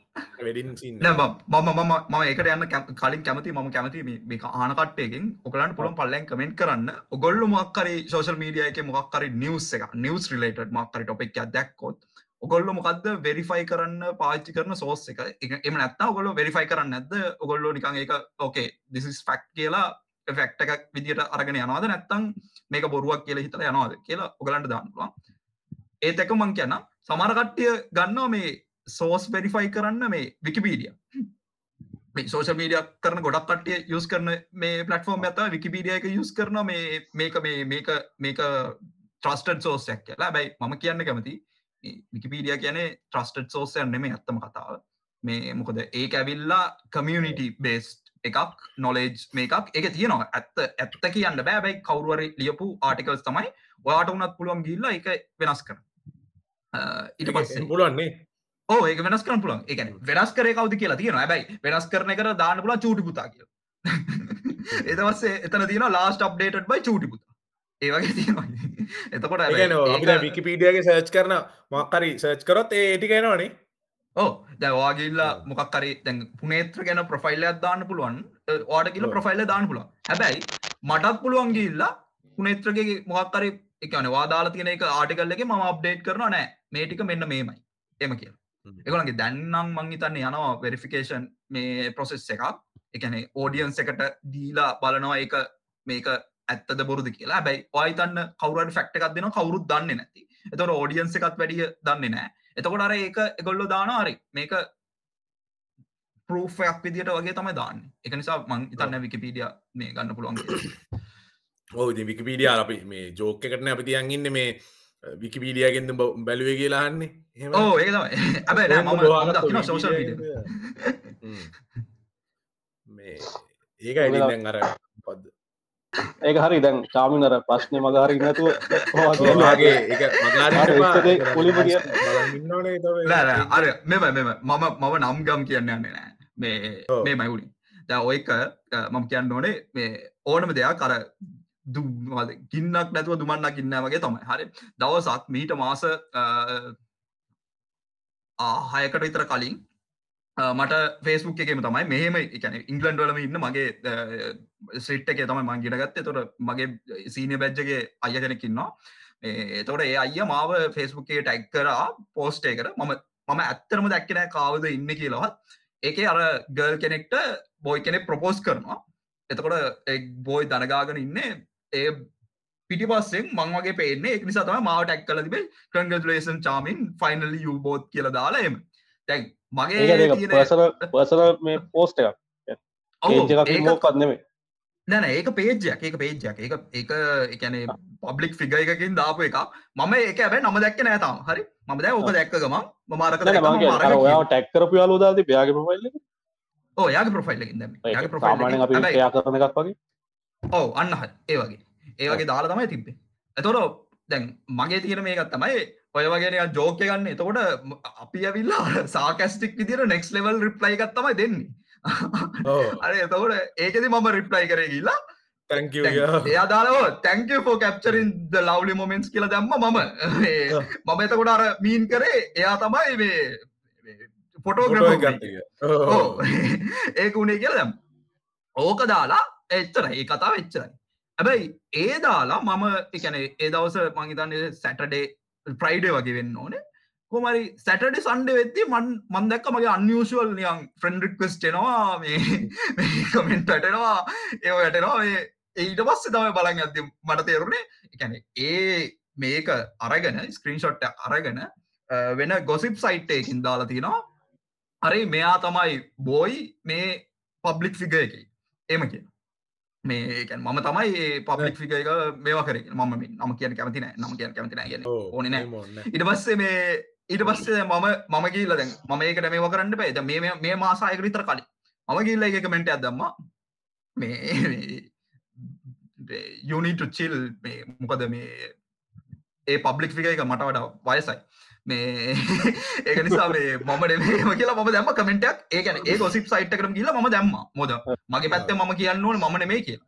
වෙඩින් සින්න නෑ මම මම මම ඒකට යන්න කලින් කැමති මම කැමති මේ- මේක ආන කට්ටයකින්. ඔකලන්ට පුළන් පල්ලෙන් කමෙන්ට් කරන්න. ඔගොල්ලු මොක්කරි සෝෂල් මීඩිය එක මොක්කරි නිවස් එක නිවස් රිලේට මක්කරි ටොපෙක් දැක්කොත් ඔගොල්ලු මොකක්ද වෙරිෆයි කරන්න පාච්චි කරන සෝස් එක? එක- එම නැත්ත ඔගොල්ලු වෙරිෆයි කරන්න ඇද ඔගොල්ලෝ නිකං ඒක ඕකේ දිසිස් ෆක්් කියලා ෆෙක්ට එකක් විදිට අරගෙන යනවාද? නැත්තං මේක බොරුවක් කියලා හිතල යනවාද කියලා ඔගලන්ට දාන්නවා ඒත් එක මං කියන්න සමර කට්ටිය ගන්නවා මේ සෝස් වෙරිෆයි කරන්න මේ විකිපීඩිය සෝෂ මීඩිය කරන ගොඩක් කටිය යුස් කරන මේ පලටෆෝර්ම් ඇත විකිපීඩිය එක යුස් කරන මේ මේක මේ මේක මේක ට්‍රස්ටඩ් සෝසයක් කියලා. බැයි මම කියන්න කැමති විකිපීඩිය කියනේ ට්‍රස්ටඩ් සෝසයන් නෙමේ ඇත්තම කතාව. මේ මොකද ඒ ඇවිල්ලා කමියනිට බේස්ට් එකක් නොලේජ් මේකක්. එක තියෙනවා. ඇත්ත ඇත්ත කියන්න බෑබැයි කවරුවර ලියපු ආටිකල්ස් තමයි වාට උනත් පුළුවන් ගිල්ලා එක වෙනස් කර ඉට පස්සේ පුළුවන්නේ ඕ ඒක වෙනස් කරන පුළන් එකන වෙනස් කරේ කවද කියලා තියෙන ඇබයි වෙනස් කරන කර දාන්න පුලා චූටි පුතා කිය එතවස්සේ එතන තියෙන ලාස්ට අප්ඩේට් බයි චූටි පුතා. ඒවගේ තියෙනවා. එතකොට අපිට විකිපීඩියගේ සර්ච් කරන මක්කරි සර්ච් කරොත් ඒ ටිකෙනවනේ ඕ දැවාගේල්ලා ඔව්. මොකක් කරි දැන් පුනේත්‍ර ගැන ප්‍රෆයිල්ලයක් දාන්න පුළුවන්. ඕට කියල. ප්‍රෆයිල්ල දාන්න පුළුවන්. හැබැයි මටත් පුළුවන් ගිල්ලා පුනේත්‍රගේ මොකක්කරි එකන වාදාලා තියෙන එක ආටිකල්ල එක ම අප්ඩේට් කරන නෑ. මේටික මෙන්න මේමයි. එම කියලා. එකලගේ දැන්නම් මංහිතන්න යනවා වෙරිෆිකේෂන් මේ ප්‍රොසෙස් එකක්. එකන ඕඩියන්ස් එකට දීලා බලනවා එක මේක ඇත්තද බොරුද කියලා. බැයි ඔයිතන්න කවරට ෆක්ට එකක් දෙන කවරුත් දන්න නැති. එතට ඕඩියන්ස එකත් වැඩිය දන්නේ නෑ එතකොට අර ඒක එගොල්ලො දානවාරි මේක පරෝෆයක් විදිට වගේ තමයි දාන්න. එක නිසා මං ඉතන්න විකිපීඩිය මේ ගන්න පුළුවන්. ඕ විකිපීඩිය අපි මේ ජෝක එකටන අපි තියන් ඉන්න මේ විකිපීඩියගෙන්ද බැලුවේ කියලාන්නේ ඕ තමයි. ඇබැ මීඩිය මේ ඒක ඇඩින් අර පද ඒක හරි දැන් චාමිනර ප්‍රශ්නය මගහරි නැතුව ගේ එක අර එක්කදේ මුලින්ම කිය- ඉන්නනේ නෑ නෑ, අර මෙම මෙම මම මම නම් ගම් කියන්න යන්නේ නෑ. මේ. මේ මයිුලි දැ ඔයක මම කියන්න ඕනේ මේ ඕනම දෙයක් කර ගින්නක් නැතුව දුමන්නක් ඉන්න වගේ තමයි. හරි. දවසක් මීට මාස ආහයකට විතර කලින් මට ෆේස්බුක් එකම තමයි මෙහෙම එකන ඉංගලන්ඩ වලම ඉන්න මගේ සිට් එක තමයි මං ගෙනගත්ත තොට මගේ සීනය බැජ්ජගේ අය කෙනෙකින්නවා එතොට ඒ අය මාව ෆේස්බුක්ගේ ටැක් කරා පෝස්ටේ කර මම මම ඇත්තරම දැක්කෙන කාවද ඉන්න කියලවත්. ඒකේ අර ගල් කෙනෙක්ට බොයි කෙනෙක් ප්‍රපෝස් කරනවා. එතකොට එක් බෝයි දනගාගෙන ඉන්න. ඒ පිටි පස්සෙන් මං වගේ පේන්නේ. එක නිසා තම මාව ටැක් කල තිබේ. කංගලේෂන් චාමින් ෆයිනල් යු බෝත් කියල දාලා එම තැන් මගේ පසන පසන මේ පෝස්ට එකක්. ඔව්, ඒජ එකක් ඒක- මෝකත් නෙමේ නැන ඒක පේජයක් ඒක පේජයක් ඒක ඒක එකනේ පබ්ලික් ෆිග එකකින් දාපු එක මම ඒක ඇබැ නම දැක්ක නෑතාම හරි? මම දැ ඕක දැක්ක ගම මමාරක ටැක්කරපු යාලෝදාති පයාගේ ප්‍රොෆයිල්ල යාගේ ප්‍රොෆයිල්ලකින් යාගේ සාමානෙන් අපි ප්‍රොෆයිල් යා කරන එකක් වගේ? ඔව අන්න හ. ඒ වගේ. ඒ වගේ දාලා තමයි තිබ්බේ. එතොට දැන් මගේ තියෙන මේකත් තමයි ඔය වගේ ජෝකය ගන්න. එතකොට අපි ඇවිල්ලා සාකස්ටික් විදිර නෙක්ස් ලෙවල් රිප්ලයි එකත් තමයි දෙන්නේ. අර එතකොට ඒකෙද මම රිප්ලයි කර ගිල්ලා තැංක එයා දාලව තැංක ෝ කැප්චරින් ද ලවලි මොමෙන්ස් කියල දැම්ම මම. මම එතකොට අර මීන් කරේ එයා තමයි මේ ෆොටෝග්‍රම ඒක උනේ කියල දැම් ඕක දාලා එච්චර ඒ කතාව එච්චරයි. හැබැයි ඒ දාලා මම එකන ඒ දවස මංහිතන්නේ සැටඩේ ප්‍රයිඩේ වගේ වෙන්න ඕනේ. කොමරි සැටඩි සන්ඩ වෙද්දි මන් මන්දක්ක මගේ අන්යෂුවල් නියන් ෆ්‍රෙන්ඩ් රික්වස්ටෙනවා මේ කමෙන්ට වැටෙනවා ඒ වැටෙනවා. ඊට පස්සේ තම බලන් ඇති මට තේරුණේ එකැන ඒ මේක අරගෙන ස්ක්‍රීන්ෂොට් අරගෙන වෙන ගොසිප් සයිට්ටයකින් දාලා තියෙනවා අරේ මෙයා තමයි බෝයි මේ පබ්ලික් ෆිග එක. ඒම කිය මේ මම තමයි පබ්ලික් ෆිග එක මේවා කර. ම නම කියන කැමතින නම කියන කැමතින ගෙන ඕන නෑ. ඉට පස්සේ මේ ඊට පස්සේ මම මම කියීල දැන් මම ඒකට මේව කරන්න බයිද මේ මේ මාසායක විතර කලින්. මම කියල්ල එක කමෙන්ට ඇදම්ම මේ යුනිට චිල් මේ මොකද මේ ඒ පබ්ලික් ෆික එක මට වඩා වයසයි මේ ඒක නිසා මේ මම නෙම කියලා ම දැම කමෙන්ටක් ඒකන ඒ ගොසිප් සයිට් කරම කියලා ම දැම්ම. මොද මගේ පැත්තේ මම කියන්න ඕන මම නෙමේ කිය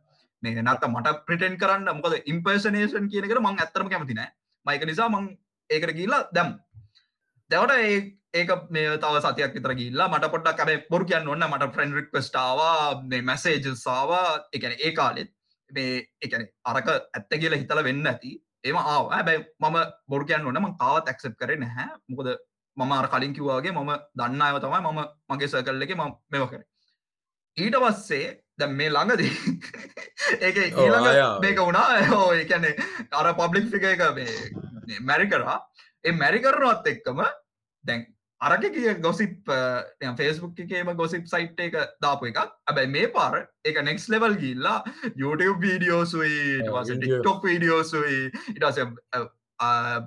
මේ නත්ත මට ප්‍රටෙන් කරන්න මොකද ඉම්පර්සනේෂන් කියනකට මං ඇත්තරම කැමතිනෑ මයික නිසා මං ඒකට කියලා දැම් දැවට ඒ ඒක මේ තව සතියක් විතර ගිල්ලා මට පොඩ්ඩක් කැබේ බොරු කියන්න ඔන්න මට ෆ්‍රෙන්ඩ් රික්වස්ටාවා මේ මැසේජසාවා එකන ඒ කාලෙත් මේ එකන අරක ඇත්ත කියලා හිතල වෙන්න ඇති. ඒම ආව. හැබැයි මම බොරු කියන්න ඕන ම කාවත් ඇක්සප් කරේ නැහැ. මොකද මම අර කලින් කිව්වාගේ මම දන්න අයව තමයි මම මගේ සකල් එක ම මෙව කර. ඊට පස්සේ දැ මේ ළඟදී ඒක ඊළඟ මේක වුණා. හෝ එකන්නේ අර පබ්ලික් ෆික එක මේ මැරි කරා. ඒ මැරි කරනවත් එක්කම දැන් අරක කිය ගොසිප් ෆේස්බුක් එකේම ගොසිප් සයිට් එක දාපු එකක්. ඇබැයි මේ පාර එක නෙක්ස් ලෙවල් ගිල්ලා YouTube වීඩියෝසුයි ටික්ටොක් වීඩියෝසුයි ඉටස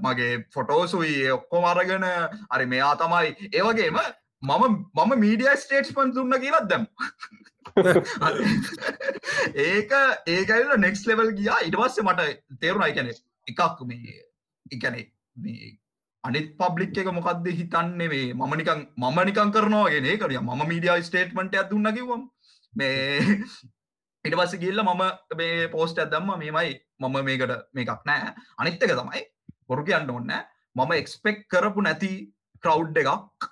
මගේ ෆොටෝසුයි ඔක්කො මරගෙන අරි මෙයා තමයි. ඒවගේම මම මම මීඩිය ස්ටේට්ස් පන් දුන්න කියලත් දැම් ඒක ඒකල්ල නෙක්ස් ලෙවල් ගියා. ඉට පස්සේ මට තේරුණයි කැනෙ එකක් මේ එකනේ අනිත් පබ්ලික් එක මොකක්ද හිතන්නේ? මේ මම නිකන් මම නිකන් කරනවාගෙන කරිය ම මීඩිය ස්ටේට්මට ඇදුන්න කිවම් මේ ඉට පස්ස ගිල්ල මම මේ පෝස්ට ඇදම්ම මේමයි මම මේකට මේකක් නෑ. අනිත්තක තමයි බොරු කියන්න ඔන්න මම එක්ස්පෙක් කරපු නැති ක්‍රව් එකක්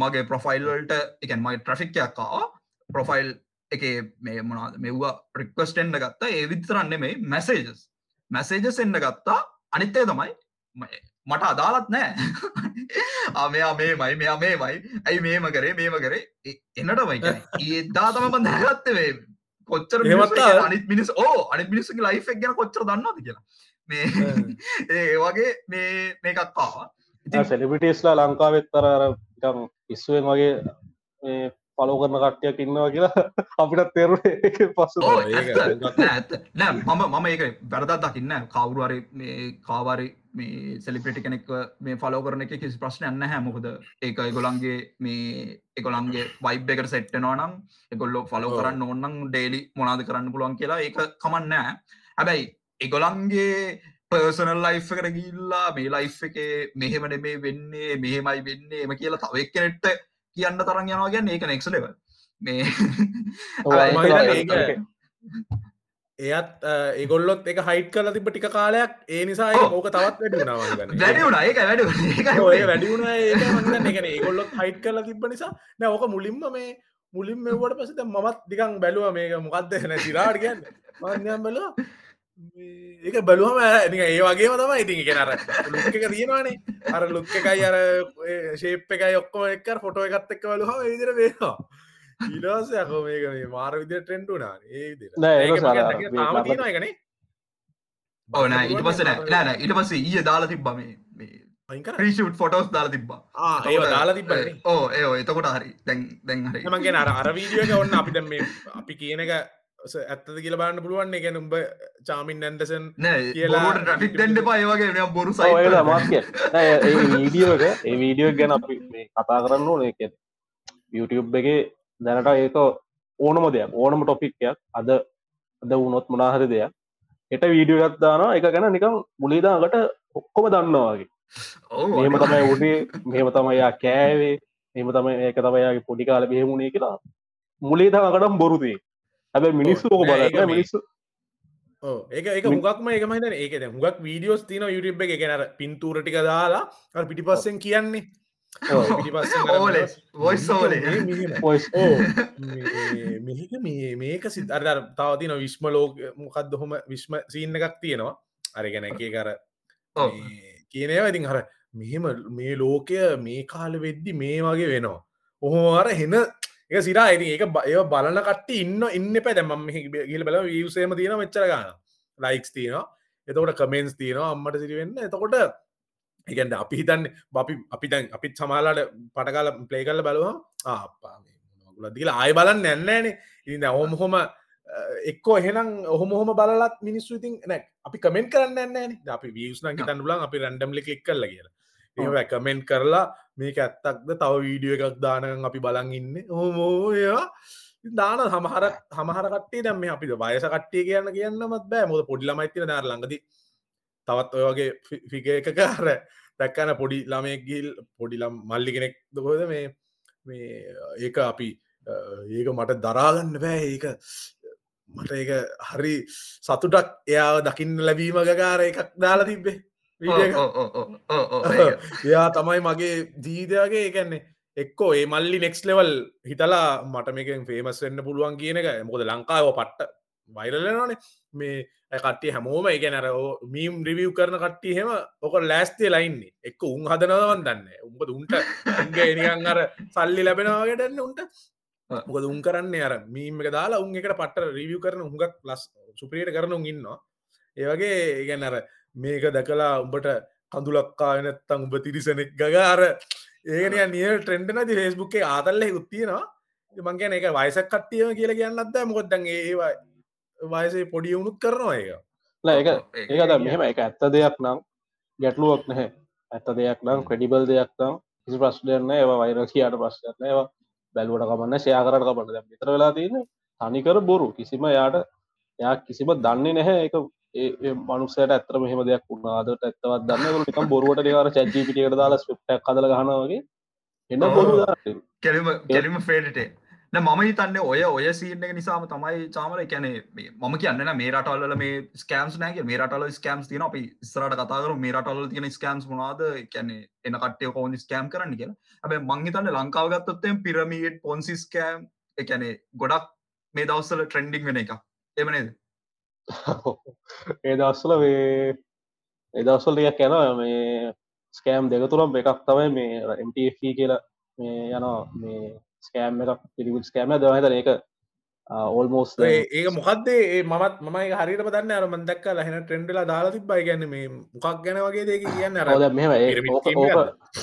මගේ ප්‍රොෆයිල්වල්ට එකන් මයි ට්‍රෆික්යක්කා ප්‍රොෆයිල් එක මේ මොනාද මෙව්වා රික්වස්ටෙන්ඩ ගත්තා. ඒ විතරන්නේ මේ මැසේජස් මැසේජස් එන්න ගත්තා. අනිත්තේ තමයි මට අදාලත් නෑ. මයි මෙයා මේ මයි ඇයි මේම කරේ මේම කරේ? එන්නටමයි ඒදා තම බඳ ගත්තවේ කොච්චර අනිත් මිනිස් ඕ අනි මිනිස්සගේ ලයිෆ් ගැන කොච්චර දන්නද කියලා. මේ ඒ වගේ මේ මේකක්කාවා සෙලිබිටස්ලා ලංකාවෙත්තර අර ඉස්සුවෙන් වගේ පලෝ කරන කට්ටයක් ඉන්නවා කියලා අපිටත් තේරුණේ පස නෑ මම මම ඒක වැරදත් දකින්න කවුරුවරි මේ කාවරි මේ සෙලිපිටි කෙනෙක් මේ ෆලෝ කරන එක කිසි ප්‍රශ්නයන්න හැමොකද ඒක එගොලන්ගේ මේ එකොළන්ගේ වයිබ් එකට සෙට්ටනවා නම් එකොල්ලො ෆලෝ කරන්න ඕන්නම් ඩේලි මොනාද කරන්න පුළුවන් කියලා ඒක කමන්නෑ හැබැයි එගොලන්ගේ පර්සනල් ලයි් එකට ගිල්ලා මේ ලයි් එක මෙහෙමට මේ වෙන්නේ මෙහෙමයි වෙන්නේ එම කියලා තවක් කෙනෙට්ට කියන්න තරන් යනවා ගැන්න ඒක නෙක්ස ලෙව මේ එයත් ඒගොල්ලොත් එක හයිට් කල තිබ ටික කාලයක් ඒ නිසා ඕක තවත් වැඩි වැඩි වුණ ඒක වැඩ ඔය වැඩි වුණ. ඒගන ඒගොල්ලොත් හයිට් කල තිබ නිසා. නෑ ඕක මුලින්ම මේ මුලින් මෙවට පසත මමත් දිකං බැලුව මේක මොකක්ද නැ සිරාට කියන්න. මන්යම් බැලවා ඒක බලුවම ඒ වගේ තම ඉතින් කෙනර ලුක් එක තියෙනවානේ. අර ලුක් එකයි අර ශේප් එකයි ඔක්කොම එක්ක ෆොටෝ එකත් එක්ක බලුව විදිර වේවා ඊලස යකෝ මේක මේ මාර විදිර ට්‍රෙන්ඩුනා ඒ නෑ ඕන ඉට පස නෑන ඉට පස ඊය දාලා තිබ්බ මේ ්‍රීෂට් ෆොටෝස් දාලා තිබ්බා. ඒ දාලා තිබ ඕ ඒ එතකොට හරි. දැන් දැන් හරි. මගේ අර අර වීඩියක ඔන්න අපිට මේ අපි කියන එක ඇත්තද කියල බන්න පුළුවන්. එක උඹ චාමින් ඇන්දසන් කියලා ට්‍රික් දෙන්න පා ඒවගේ බොරු සයි මාස්ක. වීඩියෝක ඒ වීඩියෝ ගැන අපි කතා කරන්න ඕන. එක YouTube එක දැනට ඒක ඕනම දෙයක් ඕනම ටොපික්යක් අද අද වුණොත් මනාහරි දෙයක්. එට වීඩියෝ ගත්දාන එක ගැන නිකම් මුලිදාගට ඔක්කොම දන්නවාගේ මෙම තමයි උඩේ මෙම තමයියා කෑවේ එම තමයි ඒක තමයියාගේ පොඩි කාල බෙහමුණේ කියලා මුලේදාකටම් බොරුදේ හැබ මිනිස්සු ඕක බල මිනිස්සු ඒක ඒක මුගක්ම ඒක මහිත ඒකද මුගක් වීඩියෝස් තින යුටබ් එක. ගැනර පින්තූරටික දාලා කියන්නේ. පොයිස් ඕ. මේ- මේක මේ මේක සිත් අර අර තවතින විශ්ම ලෝක මොකක්ද හොම විශ්ම සීන්න එකක් තියෙනවා. අරගෙන එක කර ඔව්. කියනවා ඉතින් හර මෙහෙම මේ ලෝකය මේ කාල වෙද්දි මේ වගේ වෙනවා. ඔහොම අර හෙන එක සිරා ඉති ඒක බ- ඒව බලන කට ඉන්න ඉන්න පැ දැම ගිල් බල වියසේම තියෙන මෙච්චර ගන්න ලයික්ස් තියෙනවා. එතකොට කමෙන්ස් තියෙනවා. අම්මට සිරිවෙන්න එතකොට එකන්ට අපි හිතන්න බපි අපි දැන් අපිත් සමාලාට පටකාල ප්ලේ කල්ල බලවා ආපා ගුලදිල ආය බලන්න නැන්නෑනේ ඉන්න ඔහොම හොම එක්කෝ එහෙනම් ඔහොම හොම බලත් මිනිස්සු ඉතින් නැ අපි කමෙන්ට කරන්න න්න අපි වියස්න හිතන් ලන් අපි රැන්ඩම්ලි කලික් කල්ල කියලා ඒ කමෙන්ට් කරලා මේක ඇත්තක්ද? තව වීඩියෝ එකක් දානග අපි බලන් ඉන්න. හෝමෝයා දාන හමහර හමහර කටේ දැම අපි වයස කට්ටිය කියන්න කියන්නමත් බෑ. මොද පොඩිලමයිතින දාර ළඟද තවත් ඔයගේ ෆික එක කාර දැක්කන පොඩි ළමයෙක් ගිල් පොඩිලම් මල්ලි කෙනෙක් දකොද මේ මේ ඒක අපි ඒක මට දරාගන්න බෑ. ඒක මට ඒක හරි සතුටක් එයාව දකින්න ලැබීම ගකාර එකක් දාලා තිබ්බේ එයා තමයි මගේ ජීවිතයගේ ඒකන්නේ එක්කෝ ඒ මල්ලි නෙක්ස් ලෙවල් හිතලා මට මේකෙන් ෆේමස් වෙන්න පුළුවන් කියන එක. මොකද ලංකාව පට්ට වයිරලනනේ මේ කටේ හැමෝම එක නර මීම් රිවියව් කරන කට්ටිය හෙම ඕක ලෑස්තිය ලයින්නේ එක්ක උන් හදනවන් දන්න උඹ උන්ට උන්ගේ නිකන් අර සල්ලි ලැබෙනවාගටන්න උන්ට. මොකද උන් කරන්නේ අර මීම එක දාලා උන් එකට පට්ට රිවියව් කරන හුඟක් ලස් සුප්‍රියට කරන උන් ඉන්නවා. ඒවගේ ඉගැන් අර මේක දැකලා උඹට කඳුලක්කා නැත්තං උඹ තිරිසනෙක් ගගාර ඒකනය නිය ට්‍රෙන්ඩ නති ෆෙස්බුක්ේ ආතල්ල උත්තියෙනවා මංගේන එක වයිසක් කට්ටියම කියලා කියන්නත්ද මොකොත්තන් ඒවා වයසේ පොඩි වුණුත් කරනවා ඒක. ඒක ඔව්, ඒක- ඒක ද මෙහෙම එක ඇත්ත දෙයක් නම් ගැටලුවක් නැහැ. ඇත්ත දෙයක් නම් ක්‍රඩිබල් දෙයක් නම් කිසි ප්‍රශ්නයන්න ඒවා වෛර කියට ප්‍රශ්නයන්න ඒවා බැලුවට කමන්න ෂයා කරට කපට දැ විතර වෙලා තියෙන තනිකර බොරු. කිසිම යාට යා කිසිම දන්නේ නැහැ එක ඒ මනුසයට ඇතර මෙහම දෙයක් වුණාදට ඇත්තවත් දන්න නිකම් බොරුවට නිකාර චැජීපිටියට දාලා ස්ප්ටක් කදල ගහනවගේ එන්න. බොරු. කෙලිම කෙලිම ෆේටේ මම හිතන්න ඔය ඔය සීන එක නිසාම තමයි චාමර කැනේ මම කියන්න මේ රටල්ල මේ ස්කෑම්ස් නෑගේ මේ රටල ස්කෑම්ස් තියන අපි ස්රට කතාකර මේ රටල් තියෙන ස්කෑම්ස් මොනාද කැනෙ එන කට්ටය කෝන් ස්කෑම් කරන්න කියලා. ඇබ මංහිතන්න ලංකාව ගත්තොත්තෙන් පිරමීට් පොන්සිස්කෑම් එකැනේ ගොඩක් මේ දවස්සල ට්‍රෙන්ඩිං වෙන එක එමනේද ඒ දස්සල වේ එදස්සල් ටිකක් යන මේ ස්කෑම් දෙක තුරම් එකක් තමයි මේ MTF කියලා මේ යන මේ ස්කෑම් එකක් පිරිවිල් ස්කෑම දවහිත ඒක ඕල්මෝස් ඒක මොකක්දේ ඒ මත් මයි හරිට දන්න අර මදක් ලහෙන ට්‍රෙන්ඩලා දාලා තිබයි ගැන්න මේ මොකක් ගැන වගේ දෙක කියන්න මෙම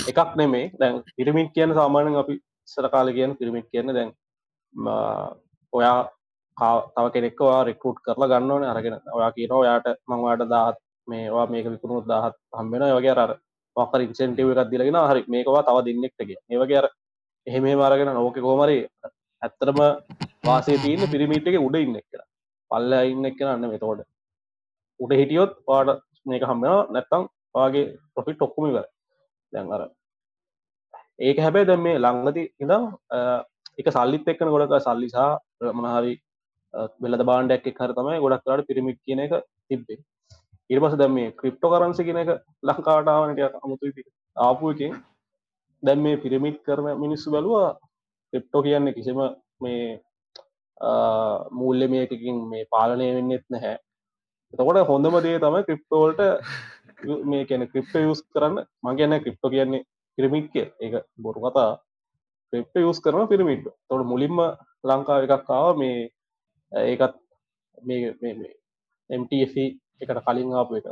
එකක් නෙමේ දැන් පිරිමිට් කියන සාමානෙන් අපි සර කාල කියන පිරිමිට් කියන්න දැන් ඔයා තව කෙනෙක්වා රෙකුට් කරලා ගන්නවන අරගෙන ඔයා කියන ඔයාට මංවාට දාත් මේවා මේක විකුණුත් දාහත් හම්බෙන වගේ අර වකර ඉන්සෙන්ටව එකක් දිලගෙන හරි මේකවා තව දෙන්නෙක්ටගේ ඒවගේ අර එහෙම මාරගෙන ඕක කෝමරි ඇත්තරම වාසේ තියන්න පිරිමිට් එක උඩ ඉන්න කියලා පල්ල ඉන්න කියන්න මෙතෝඩ උඩ හිටියොත් පාට මේක හම්බෙන නැත්තම් වගේ පොෆිට් ඔක්කුම කර දැන් අර ඒක හැබැයි දැම් මේ ලංඟති ඉඳම් එක සල්ලිත් එක්කන ගොඩක සල්ලිසා මනහරි වෙලද බාණ්ඩයක් එක් හර තමයි ගොඩක් කරට පිරිමිට් කියන එක තිබ්බේ. ඉරිපස දැම් මේ ක්‍රිප්ටෝ කරන්සි කියන එක ලංකාටාවනට අමුතු ආපු එකින් දැම් මේ පිරිමිට් කරන මිනිස්සු බැලවා ක්‍රිප්ටෝ කියන්නේ කිසිම මේ මූල්‍ය මේකකින් මේ පාලනය වෙන්නෙත් නැහැ. එතකොට හොඳම දේ තමයි ක්‍රිප්ටෝල්ට මේ කියන ක්‍රිප්ට යස් කරන්න. මගේන ක්‍රිප්ටෝ කියන්නේ පිරිමිට් කිය ඒක බොරු කතා ක්‍රිප්ට යස් කරන පිරිමිට් තොට මුලින්ම ලංකා එකක්කාව මේ ඒකත් මේ MTF එකට කලින් ආපු එක.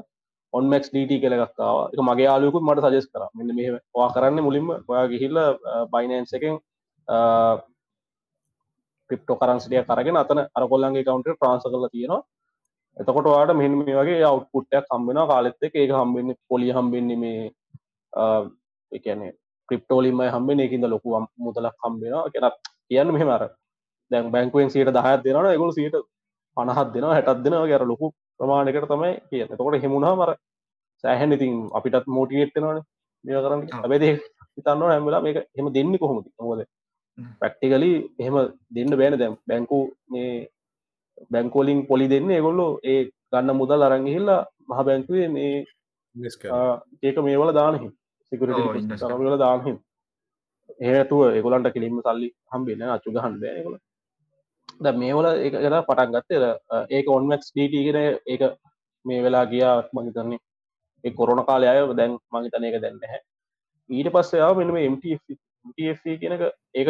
ඔන්මක් ඩට කලගක්කාව එක මගේ යාලුකුත් මට සජස් කර. මෙන්න මේ වා කරන්න මුලින්ම ඔයා ගිහිල්ල බයිනන්ස එකෙන් ක්‍රිප්ටෝ කරන්සිටිය කරගෙන අතන අර කොල්ලන්ගේ කවන්ට ප්‍රාන්ස කරලා තියෙනවා. එතකොට වාට මෙහම මේ වගේ අවට්පුට්ටයක් හම්බෙන කාලෙත් එක ඒක හම්බෙන්නේ පොලි හම්බෙන්නේ මේ එකනේ ක්‍රිප්ටෝලිම හම්බෙන එකින්ද ලොකු මුදලක් හම්බෙනවා කෙනත් කියන්න මෙහෙම අර දැන් බැංකුවෙන් සියට දහත් දෙෙනන එකගුල සියට පනහත් දෙෙන හැටත් දෙෙන ගැර ලොකු ප්‍රමාණකට තමයි කිය තකොට හෙමුණා මර සෑහැන් ඉතින් අපිටත් මෝටිගෙට්ටනවන මේ කරන්න. ඇබැද හිතන්න හැමලා මේක හෙම දෙන්න කොහොමති හොද ප්‍රක්ටිකලි එහෙම දෙන්න බෑන. දැම් බැංකු මේ බැංකෝලින් පොලි දෙන්න ඒගොල්ලෝ ඒ ගන්න මුදල් අරංගිහිල්ලා මහ බැංකුවේ මේ. ඒක මේවල දානහි සිකරට සරවල දානහිම ඒතුව ඒගොලන්ට කිලින්ම සල්ලි හම්බෙන අච්චු ගහන් බෑගොල ද මේවල එක පටන් ගත්තේ ඒක ඔන්මක්ස් ඩීටගෙන ඒක මේ වෙලා ගියාත් මහිතන්නේ ඒ කොරන කාලය අය දැන් මහිතන එක දැන්න හැ ඊට පස්සයාව මෙම MTF කියනක ඒක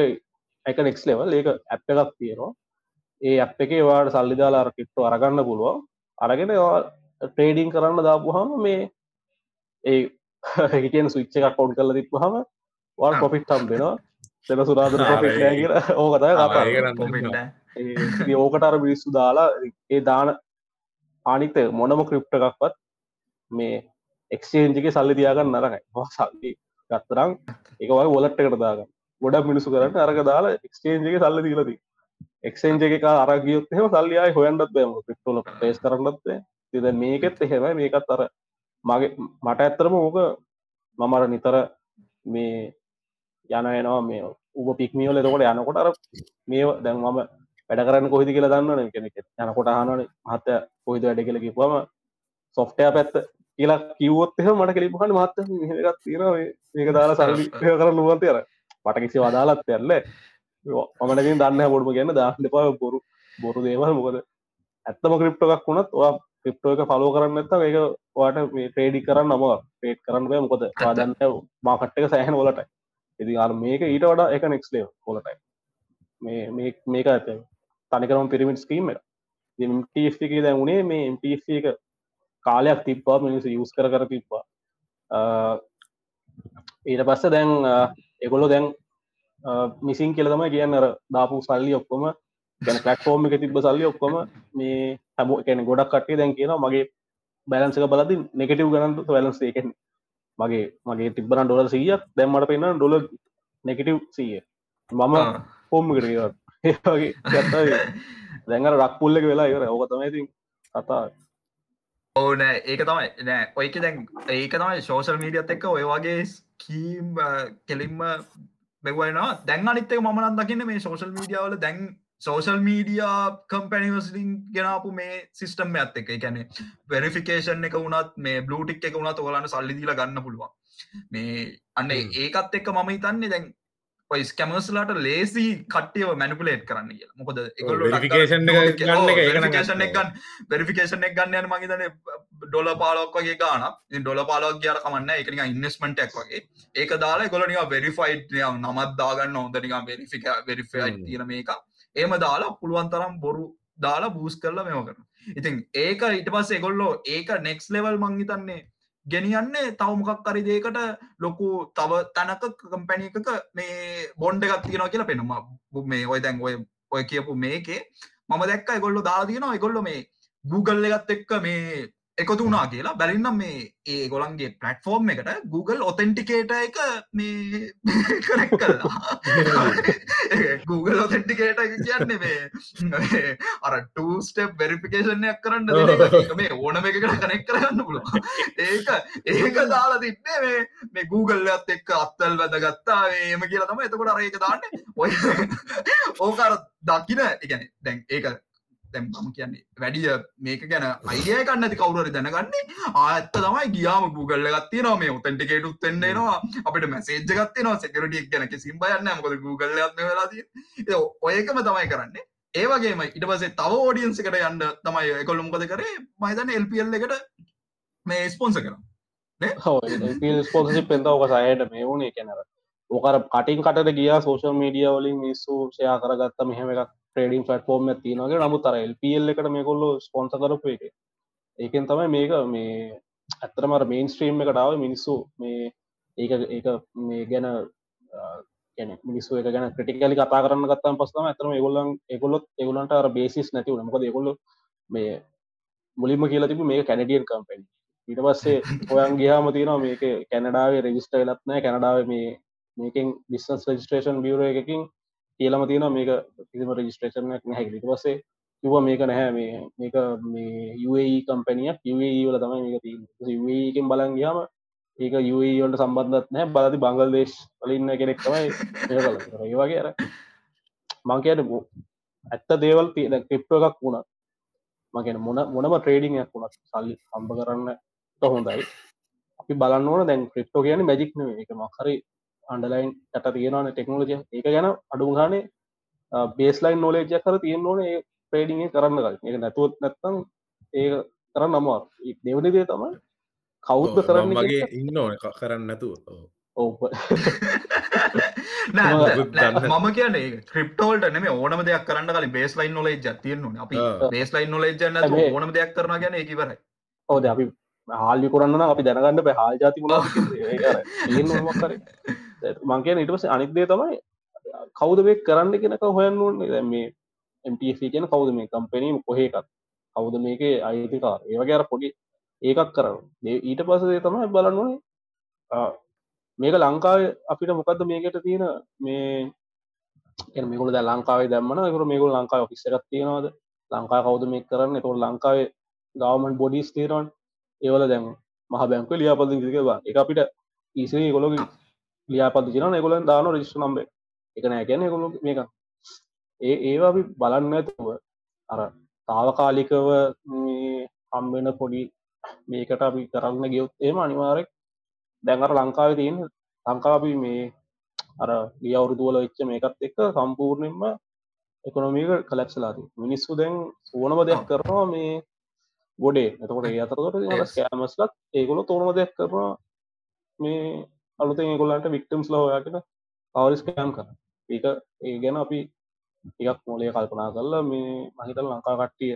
එක නෙක්ස් ලෙවල් ඒක ඇප් එකක් තියෙනවා. ඒ ඇප් එක වාට සල්ලිදාලා කිට්ට අරගන්න පුළුවන්. අරගෙන ට්‍රේඩිං කරන්න දාපුහම මේ ඒ හිටෙන් සුච්ච එකක් කොඩ් කරල තිත්පුහම වා කොපිට් හම්බෙනවා සෙන සුරාදර කොපිට් කියලා. ඕකතය කතා ඕකට අර මිනිස්සු දාලා ඒ දාන ආනිත මොනම ක්‍රිප්ට එකක්වත් මේ එක්ෂේන්ජික සල්ලි තියාගන්න නරකයි සල්ලි ගත්තරම් එක වගේ වොලට්ට කරදාග ගොඩක් මිනිසු කරන්න අරක දාලා එක්ෂේන්ජික සල්ලි දීලදී එක්ෂේන්ජ එක අරගියොත් එහම සල්ලියයි හොයන්ටත් බෑම පිට්ටොල පේස් කරන්නත්ේ තිද මේකෙත් එහෙම මේකත් අර මගේ මට ඇත්තරම ඕක මමර නිතර මේ යන එනවා මේ උබ පික්මියෝල එතකොට යනකොට අර මේ දැන් මම වැඩ කරන්න කොහිදි කියලා දන්න කෙනෙක් යනකොට හනන මහත්ත කොහිද වැඩ කියල කිපුවම සොෆ්ටය පැත්ත කියලා කිව්වොත් එහ මට කෙලිපහන මත්ත එකත් තියෙන ඒක දාලා සල්ලි කරන්න නුවන්තයර මට කිසි වදාලත් ඇල්ල මමටකින් දන්න බොඩම ගැන්න දාන්න දෙපා බොරු බොරු දේවල්. මොකද ඇත්තම ක්‍රිප්ට එකක් වුණත් ඔයා ක්‍රිප්ටෝ එක පලෝ කරන්න ඇත්ත ඒක වාට මේ ටේඩි කරන්න නම පේට් කරන්න මොකද වාදන්න මාකට් එක සෑහන වලට ඉති අර මේක ඊට වඩා එක නෙක්ස්ලේ හොලටයි මේ මේක ඇත තනිකරම පිරිමිට් ස්කීම එක. දැ වුණේ මේ MTF එක කාලයක් තිබ්බා මිනිස යස් කර කර තිබ්බා. ඊට පස්ස දැන් එකොල්ලො දැන් මිසින් කියලතම කියන්න දාපු සල්ලි ඔක්කොම ගැන පලට්ෆෝර්ම් එක තිබ සල්ලි ඔක්කොම මේ හැම එකන ගොඩක් කටේ දැන් කියන මගේ බැලන්සක බලති නෙකටව් ගනන්තු වැලන්ස එකෙන් මගේ මගේ තිබන ඩොල සියක් දැම්මට පෙන්න්න ඩොල නෙකටව් සිය මම පොම්ම කරගත් ඒගේ දැඟර රක්පුල්ලක වෙලා ඉවර ඕක තමයිති කතා. ඕන ඒක තමයි. නෑ. ඔයක දැන් ඒක තමයි ශෝෂල් මීඩියත් එක්ක ඔය වගේ කීම් කෙලින්ම මෙවනවා දැන් අනිත්තක මනන් දකින්න මේ සෝෂල් මීඩියාවල දැන් සෝෂල් මීඩියා කම්පැනිවස්ලින් ගෙනාපු මේ සිිස්ටම් ඇත් එක එකැන වෙරිෆිකේෂන් එක වුණත් මේ බ්ලටික් එක වුණත් ඔලන්න සල්ලිදිල ගන්න පුළුවන්. මේ අන්න ඒකත් එක්ක මම හිතන්නේ දැන් ඔයි ස්කැමස්ලාට ලේසි කට්ටියව මැනිපුලේට් කරන්න කිය මොකද verification එක ගන්න මගේ ඩොල පාලොක් වගේ ගාන ඩොල පාලොක් කියාර කමන්න එක ඉන්වස්මට එක් වගේ. ඒක දාලා ගොලනික වෙරිෆයිට් නමත් දාගන්න හොඳනික වෙරිෆික වෙරිෆයි තියන මේක ඒම දාලා පුළුවන් තරම් බොරු දාලා බූස් කරලා මෙම කරන ඉතින් ඒක ඉට පස්ස එගොල්ලෝ ඒක නෙක්ස් ලෙවල් මංහිතන්නේ ගෙනියන්නේ තවමොකක් කරි දේකට ලොකු තව තැනක කම්පැනි එකක මේ බොන්්ඩ එකක් තියෙනවා කියලා පෙනුම මේ ඔය දැන් ඔය ඔය කියපු මේකේ මම දැක්ක ගොල්ල දාතියනවා ගොල්ල මේ Google එකත් එක්ක මේ එකතු වනා කියලා. බැලින්නම් මේ ඒ ගොලන්ගේ පලටෆෝර්ම් එකට Google ඔතෙන්ටිකේට එක මේ කරෙක් කල්ලා Google ඔතෙන්ටිකේට කියන්නේ මේ අර ටස්ටප් වෙරිපිකේෂනයක් කරන්න මේ ඕනම එකට කනෙක් කරන්න පුළුව ඒක ඒක දාලා තින්නේ මේ මේ Google ඇත් එක්ක අත්තල් වැදගත්තා. ඒම කියලා තම එතකොට අර ඒක දාන්න. ඔය ඕකාර දකින එකන දැන් ඒක දැම් මම කියන්නේ වැඩිය මේක ගැන අයිඩිය කන්න ඇති කවුරරි දැනගන්නේ? ආඇත්ත තමයි ගියාම Google ගත්තිය න මේ ඔතැන්ටිකේට උත්තෙන්න්නේනවා අපිට මැසේජ ගත්තේ නවා සෙකරටියක් ගැන සිම්බයන්න මොකද Google අත්ම වෙලාදී ඔයකම තමයි කරන්නේ. ඒවගේම ඉට පසේ තව ෝඩියන්සිකට යන්න තමයි එකොල්ලු මොකද කරේ? මහිතන එල්පල් එකට මේ ස්පොන්ස කර ස්පොන්සි පෙන්ද ඕක සයට මේ වුණේ. කැනර ඕකර කටින් කටට ගියා සෝෂල් මීඩිය වලින් මිස්සු ෂයා කරගත්ත මෙහෙම එකක්. ට්‍රේඩින් ෆටෆෝර්ම් තිනගේ නමුත් තර එල්පල් එකට මේ කොල්ලු ස්පොන්ස කරපු එක. ඒකෙන් තමයි මේක මේ ඇත්තරමර මේන් ස්ට්‍රීම් එකටාව මිනිස්සු මේ ඒක ඒක මේ ගැන ගැන මිනිස්සු එක ගැන ක්‍රටිකලි කතා කරන්න ගත්තම පස්සම ඇතරම ගොල්ලන් එකොලොත් එගුලන්ට අර බේසිස් නැතිව නමකද එකොල්ල මේ මුලින්ම කියලා තිබ මේ කැනඩියන් කම්පැනි ඊට පස්සේ ඔයන් ගියාම තියෙනවා මේක කැනඩාවේ රෙජිස්ට වෙලත්නෑ කැනඩාව මේ මේකින් බිස්නස් රජිස්ට්‍රේෂන් බියර එකකින් කියලම තියෙන මේක කිසිම රජිස්ට්‍රේෂනයක් නැහැ ලිට පස්සේ කිව මේක නැහැ මේ මේක මේ UAE කම්පැනියක් UAE වල තමයි මේක තියෙන බලන් ගයාම ඒක UAE වලට සම්බන්ධත් නෑ බලති බංගල්දේශ් වලින්න කෙනෙක් තමයි ඒ වගේ අර මංකයට ඇත්ත දේවල් තියෙන ක්‍රිප්ට එකක් වුණා මගෙන මොන මොනම ට්‍රේඩිංයක් වුණත් සල්ලි සම්බ කරන්න හොඳයි. අපි බලන්න ඕන දැන් ක්‍රිප්ටෝ කියන මැජික් න එක මක්හරි අන්ඩලයින් යට තියෙනවන ටෙක්නෝලජය ඒක ගැන අඩු ගානේ බේස්ලයින් නොලේජය කර තියෙන් ඕන ඒ ප්‍රේඩිගේ කරන්න එක නැතුවත් නැත්තම් ඒ කරන්න අමවා දෙවනි දේ තමයි කවුද්ද කරන්න මගේ ඉන්න ඕන. කරන්න නැතුව. මම කියන්නේ ක්‍රිප්ටෝල්ට නෙම ඕනම දෙයක් කරන්න කලින් බේස් ලයින් නොලෙජ් තියන්න අපි ආ. බේස් ලයින් නොලෙජ් නැතු හැබැයි- ඕනම දෙයක් කරන ගැන කිවරයි ඕද අපි හාල්ි කරන්න අපි දැනගන්න බෑ. හාල් ජාති මක්කර මංකය ඉටපස අනිත්දේ තමයි කවුද වේ කරන්න කෙනක හොයන්න ඕන්නේ දැන් මේ MTF කියන කවුද මේ කම්පැනීම කොහේකත් කවුද මේක අයිතිකාර ඒවගේර පොඩි ඒකක් කරන්න ඒ ඊට පසදේ තමයි බලන්න ඕනේ ආ, මේක ලංකාව අපිට මොකක්ද මේකට තියෙන මේ එ මේකුල ද ලංකාවේ දැම්මන කර මේකුල් ලංකාව ඔෆිස්සරත් තියෙනවාද? ලංකා කවුද මේ කරන්න? එතුට ලංකාවේ ගවමන් බොඩිස් තේරන් ඒවල දැන් මහ බැංක ලියාපද කිරවා එක අපිට ඊසේ කොලොග ලියාපද ජන එකොලන් දාන රජිස්ට නම්බේ එක නෑ. ගැන කොළු මේක ඒ ඒවා අපි බලන්න ඇතුව අර තාවකාලිකව හම්බෙන පොඩි මේකට අපි කරන්න ගියොත් ඒම අනිවාරෙක් දැඟර ලංකාව තියෙන ලංකාවි මේ අර ගිය අවුරුදුවල වෙච්ච මේකත් එක්ක සම්පූර්ණයෙන්ම එකොනොමික කලක්ෂලාති මිනිස්සු දැන් ඕනම දෙයක්. කරනවා මේ ගොඩේ. එතකොට ඒ අතරකොට Yes. ස්කෑමස්ලත් ඒගොල තෝරම දෙයක් කරනවා මේ අලුතෙන් ඒගොල්ලන්ට වික්ටම්ස් ලහොයාගෙන පවරිස්කෑම් කර. ඒක ඒ ගැන අපි එකක් මොලේ කල්පනා කරලා මේ මහිතල් ලංකා කට්ටිය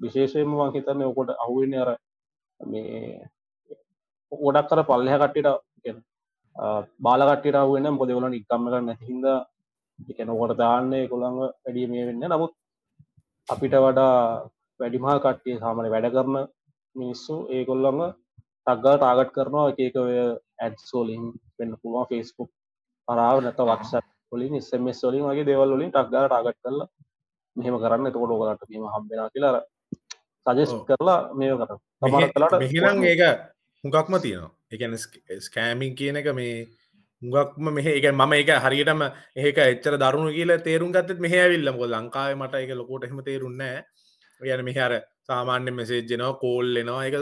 විශේෂයෙන්ම මංහිතන්න ඔකොට අහුවෙන්න අර මේ ගොඩක් කර පල්ලහ කට්ටිට බාලකට්ට අහුවෙන පොදවලන ඉක්කම්ම කර නැතිහිද එකනකොට දාන්නේ කොළඟ වැඩිය මේ වෙන්න නමුත් අපිට වඩා වැඩිමහල් කට්ටිය සාමන වැඩ කරන මිනිස්සු ඒකොල්ළඟ තක්ගා ටාගට් කරනවා. එකක ඔය ඇඩ්සෝලින් වෙන්න පුළුවන් ෆෙස්බුක් පරාව නැත වක්ෂ ොලින් ස්මස් ොලින් වගේ දෙවල්ලින් ටක්ගා ටාගට් කරලා මෙහෙම කරන්න. එතකොට ඕකලට ීම හම්බෙන කියලා සජස්. කරලා මේ කර තමර කලට මෙහිනම් ඒක හුඟක්ම තියෙනවා. එකන ස්කෑමින් කියන එක මේ හුඟක්ම මෙහ එක මම එක හරියටම ඒක එච්චර දරුණු කියල තේරුම් ගත්තත් මෙහ ඇවිල්ලම ලංකාව මට එක ලොකොට එහෙම තේරුන්නෑ යන මෙහර සාමාන්‍ය මෙසේජ්ජනවා කෝල්ලෙනවා එක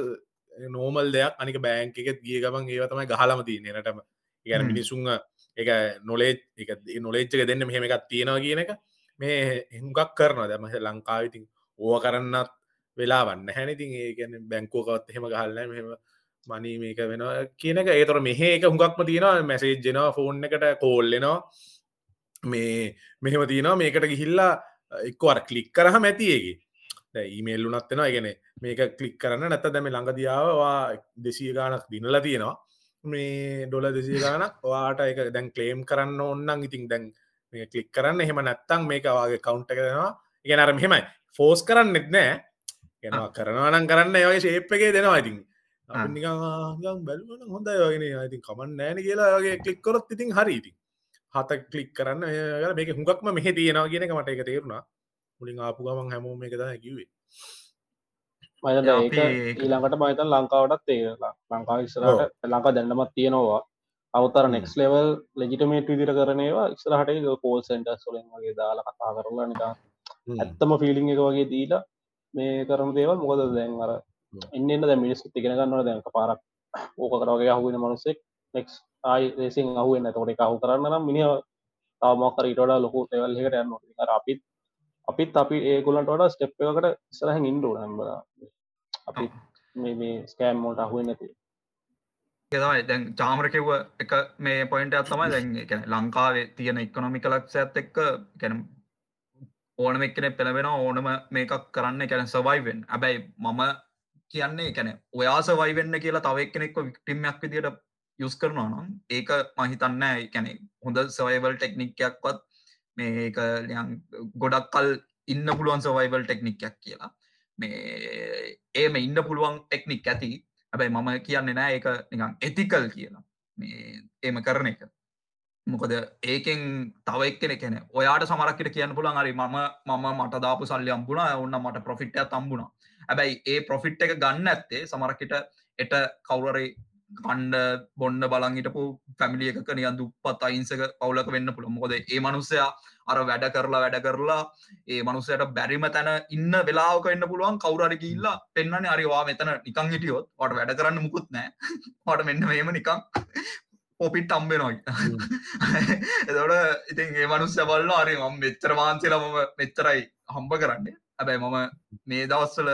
නෝමල් දෙයක්. අනික බෑංක එකත් ගිය ගමන් ඒව තමයි ගහලම තිය නටම හ්ම්. මිනිසුන් එක නොලේජ් එක නොලේච්චක දෙන්න මෙහෙම එකක් තියෙනවා කියන එක මේ එහුගක් කරනවා. දැම ලංකාවිතින් ඕව කරන්නත් වෙලා වන්න හැනතින් ඒගැන බැංකෝකවත් එහෙම ගහල්ල මෙම මනී මේක වෙනවා කියන එක. ඒතර මෙහ එක හුඟක්ම තියෙනවා. මැසේජ්ජෙනවා ෆෝන් එකට කෝල්ලෙනවා මේ මෙහෙම තියෙනවා. මේකට ගිහිල්ලා එක්වර කලික් කරහ ඇතියගේ ඊමේල්ලු නත්වෙනවා ඉගෙන මේක කලික් කරන්න නැත දැම ළඟදියාවවා දෙසිය ගානක් දිනල තියෙනවා. මේ ඩොල දෙසිය ගානක් වාට එක දැන් කලේම් කරන්න ඔන්නන් ඉතින් දැන් මේ කලික් කරන්න. එහෙම නැත්තං මේක වගේ කවුන්ට එකෙනවා ඉගෙනර මෙහෙමයි. ෆෝස් කරන්න නෙත් නෑ ගෙනවා කරනවනම් කරන්න. ඒවගේ ශේප් එකේ දෙනවා ඉතින්. ආ. නිකම් බැලුවන හොඳ යගෙන ඉතින්. කමන් නෑන කියලා වගේ කලික්කොරොත් ඉතින් හරි ඉතින්. හත කලික් කරන්න. මේක හුඟක්ම මෙහ තියෙනවා කියනක මට එක තේරුණා. මුලින් ආපු ගමන් හැමෝ මේක ද යා, ඒක ඊළඟට මහිතන් ලංකාවටත් තේරලා ලංකා ඉස්සරට ලංකා දැන්නමත් තියෙනවා. අවතර. නෙක්ස් ලෙවල් ලෙජිටමේට විදිර කරනවා ඉස්සරහට කෝල් සෙන්ට සොලින් වගේ දාලා කතා කරලා නිකා ඇත්තම ෆිලිං එක වගේ දීලා මේ කරන දේවල්. මොකද දැන් අර එන්න දැ මිනිස් තිගෙන ගන්නව දැක පාරක් ඕකරගේ අහුවෙන මනුස්සෙක් නෙක්ස් ආයි රේසින් අහුවෙන් තොට කහු කරන්න නම් මිනි තාමකර ඉටඩ ලොකු තෙවල් එකට යන්න අපිත් අපිත් අපි ඒගොලන්ට වඩ ස්ටෙප් එකකට ඉස්සරහ ඉන්ඩු හැම්බ අපි මේ මේ ස්කෑම් මෝට අහුවෙන් නැති. තමයි. දැන් චාමර කිව්ව එක මේ පොයින්ට තමයි. දැන් ලංකාවේ තියෙන එක්කොනොමික ලක්ෂ ඇත් එක්ක ගැන ඕනම එක්කන පෙළවෙන ඕනම මේකක් කරන්න. කැන සවයිවෙන් ඇබැයි මම කියන්නේ කැන ඔයා සවයිවෙන්න කියලා තව එක්කෙනෙක්ව වික්ටිම්යක් විදිට යුස් කරනවා නම් ඒක මහිතන්න කැනෙ හොඳ සවයිවල් ටෙක්නික්යක්වත් මේක ලියන් ගොඩක් කල් ඉන්න පුළුවන් සවයිවල් ටෙක්නික්යක් කියලා. මේ ඒම ඉන්න පුළුවන් ටෙක්නික් ඇති. හැබැයි මම කියන්නේ නෑ ඒක නිකන් එතිකල් කියලා. මේ ඒම කරන එක. මොකද ඒකෙන් තව එක්කෙන කෙන ඔයාට සමරක්කට කියන්න පුළන් හරි මම මම මට දාපු සල්ලි අම්බුණ ඔන්න මට ප්‍රොෆිට්ය තම්බුණ හැබැයි ඒ ප්‍රොෆිට් එක ගන්න ඇත්තේ සමරක්කට එට කවුරරි කණ්ඩ බොන්ඩ බලංගිටපු පැමිලි එක නියන් දුපත් අයින්සක පවුලක වෙන්න පුළ මොකද ඒ මනුස්සයා අර වැඩ කරලා වැඩ කරලා ඒ මනුසයට බැරිම තැන ඉන්න වෙලාක එන්න පුළුවන්. කවුරරි ගිල්ලා පෙන්න්න අරිවා මෙතන නිකං හිටියොත් වට වැඩ කරන්න මුකුත් නෑ වට මෙන්න මේම නිකං පොපිට් අම්බෙනවා එතවට ඉතින් ඒ මනුස්්‍ය බල්ල අරි ම මෙච්චර වාන්සේලා මම මෙච්චරයි හම්බ කරන්නේ. හැබැයි මම මේ දවස්සල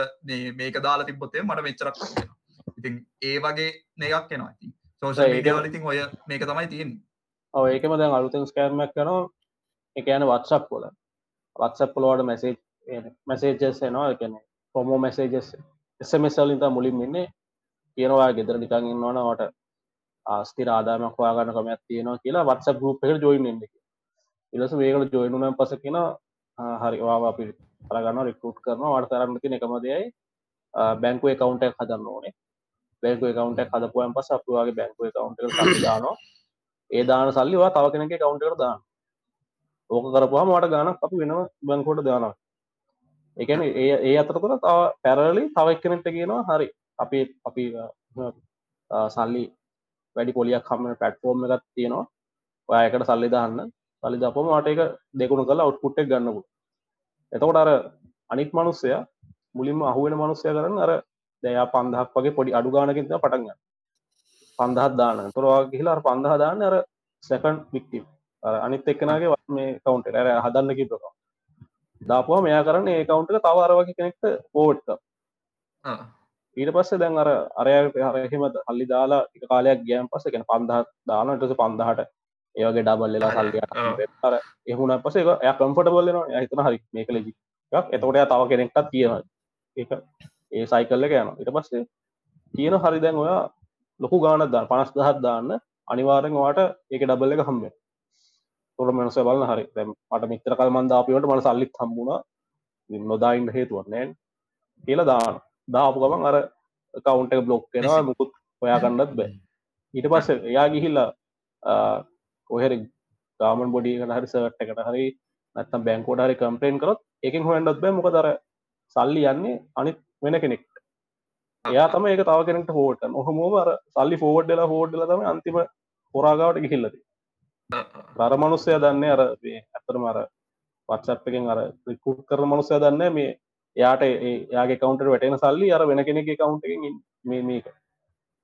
මේක දාලා තිබොත්තේ මට මෙච්චරක් තියෙනවා. ඉතින් ඒ වගේ මේකක් එනවා. ඉතින් සෝෂල් ඒක- මීඩියවල ඉතින් ඔය මේක තමයි තියෙන්නේ. ඔව ඒකම දැන් අලුතෙන් ස්කෑම්මක් කනවා එක යන වත්සප් කොල වත්සප් පොලෝට මැසේ මැසේජස් එනවා. එකන පොමෝ මැසේජස් එසමසල්ලින්ත මුලින් ඉන්නේ. කියනවා ගෙදර නිකං ඉන්නවනවට ආස්ති රාදාමක් වාගන්න කමයක් තියෙනවා කියලා වත්ස ගරුප් එකට ජොයින් එන්න ඉලස මේකට ජොයිනුනම් පස කියෙන හරිවා අපි අරගන්න රිකුට් කරන වට තරන්න තින එකමදයයි බැංකුව කවුන්ටක් හදන්න ඕනේ බැංකුව කවුන්ටක් හදපුුවන් පස අපවාගේ බැංකුව කවුන්ට දානවා. ඒ දාන සල්ලිවා තව කෙනෙක කවුන්ටකට දාන්න ඕක කරපුහම මට ගානක් අපි වෙනම බැංකොට දානවා. එකන ඒ ඒ අතරතුර තව පැරලි තව එක්කනෙට කියනවා හරි අපි අපි අ, සල්ලි වැඩි පොලියක් කම්ම පැට්ෆෝර්ම් එකත් තියෙනවා. ඔයකට සල්ලි දාන්න. සල්ලි දපම මට එක දෙකුණු කලා ඔට්පුට්ටක් ගන්නපු එතකොට අර අනිත් මනුස්සය මුලින්ම අහුවෙන මනුස්සය කරන්න අර දයා පන්දහක් වගේ පොඩි අඩුගානකින්ද පටන්ගන්න පන්දහත් දාන්න. තුරවා කියලාර පන්දහ දාන්න අර සැකන් වික්ටිම් අනිත් එක්කනගේ මේ කවුන්ට ඇර හදන්න කිපක දාපුවා මෙයා කරන්න ඒ කවුන්ට තව අරවගේ කෙනෙක්ට පෝට්ක. ඊට පස්සේ දැන් අර අරය හරහෙම හල්ලි දාලා එක කාලයක් ගෑම් පස්ස කෙන පන්දහත් දානටස පන්දහට ඒවගේ ඩබල්ලලා සල්ලිය ආ. අර එහුණ පස එක ය කම්ෆට බල්ලන හිතන හරි මේක ලෙජි එතකොට එයා තව කෙනෙක්ටත් කියනවා. ඒක ඒ සයිකල්ල එක යන ඉට පස්සේ කියන හරි දැන් ඔයා ලොකු ගානත් දාන්න පනස් දහත් දාන්න අනිවාරෙන් වාට ඒක ඩබල්ල එක හම්බේ තොර මනස බලන්න හරි. මට මිත්‍ර කල් මන්දාපිවට මට සල්ලිත් හම්බුණ. නොදායින්ට හේතුවන්නේන් කියල දාන දාපු ගමන් අර කවුන්ට එක බ්ලොක් කෙනවා මුකුත් ඔයා කන්නත් බෑ. ඊට පස්ස එයා ගිහිල්ලා කොහෙර ගාමන් බොඩි හරි සවට එකට හරි නැත්තම් බැංකෝඩ හරි කම්පලේන් කරත් එකින් හොයන්ඩත් බෑ. මොක දර සල්ලි යන්නේ අනිත් වෙන කෙනෙක්. එයා තම ඒක තව කෙනෙට හෝට ඔහමෝම අර සල්ලි ෆෝඩ්ඩලා හෝඩ්ඩල තම අන්තිම පොරාගාවට ගිහිල්ලති රර මනුස්සය දන්නේ අර මේ ඇතරම අර වත්සප්පකින් අර රිකුට් කර මනුස්සය දන්න මේ යාට ඒයාගේ කවන්ට වැටෙන සල්ලි අර වෙන කෙනෙක් කවුන්ටකින් මේ මේක.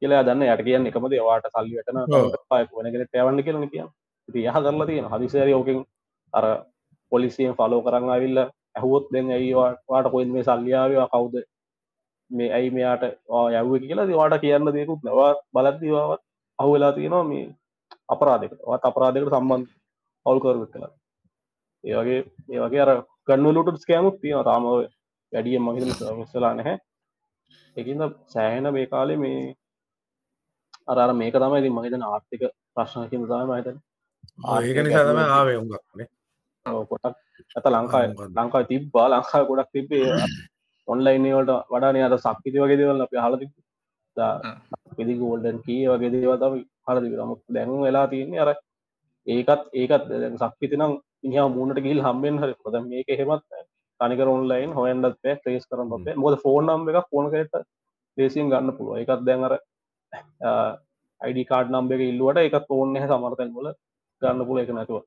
කියලා දන්න. යට කියන්න එකමද වාට සල්ලි වැටන වෙන කෙනෙ පැවන්න කියන කිය යහ කරලා තියෙන හදිසර යෝකින් අර පොලිසියෙන් ෆලෝ කරන්න අවිල්ල ඇහුවොත් දෙන්න ඇයිවාට කොයින් මේ සල්ලියාව කවුද මේ ඇයි මෙයාට යව්ව කියලා වාට කියන්න දෙකුත් නවා බලද්දිවාවත් අහුවෙලා තියෙනවා මේ අපරාධකට වත් අපරාධකට සම්බන්ධ අවුල්කරු කලා ඒවගේ ඒවගේ අර ගන්නලුට ස්කෑමුත් තියෙන තාම වැඩිය මහිත විස්සලා නැහැ. එකින්ද සෑහෙන මේ කාලේ මේ අර මේක තමයි ඉතින් මහිතන ආර්ථික ප්‍රශ්නකින් තම මහිතන ඒක නිසා තම ආවේ උගක්නේ කොටක් ඇත ලංකායි? ලංකායි තිබ්බා. ලංකාය ගොඩක් තිබේ ඔන්ලයින්නේවලට වඩා අර සක්විති වගේ දෙවල් අප හලති පිදි ගෝල්ඩන් කී වගේ දේව තම හලති නමුත් දැන් වෙලා තියන්නේ අර ඒකත් ඒකත් සක්විති නම් ඉහ මූනට ගිල් හම්බෙන් හරි. පොද මේක හෙමත් තනිකර ඔන්ලයින් හොයන්ඩත් පේ ්‍රේස් කරන පේ මොද ෆෝන් නම් එක ෆෝන කරට ලේසින් ගන්න පුළුව එකත් දැන් අර අයිඩි කාඩ් නම්බ එක ඉල්ලුවට එකත් ඕන්න සමර්තැන් ොල ගන්න පුල එක නැතුව.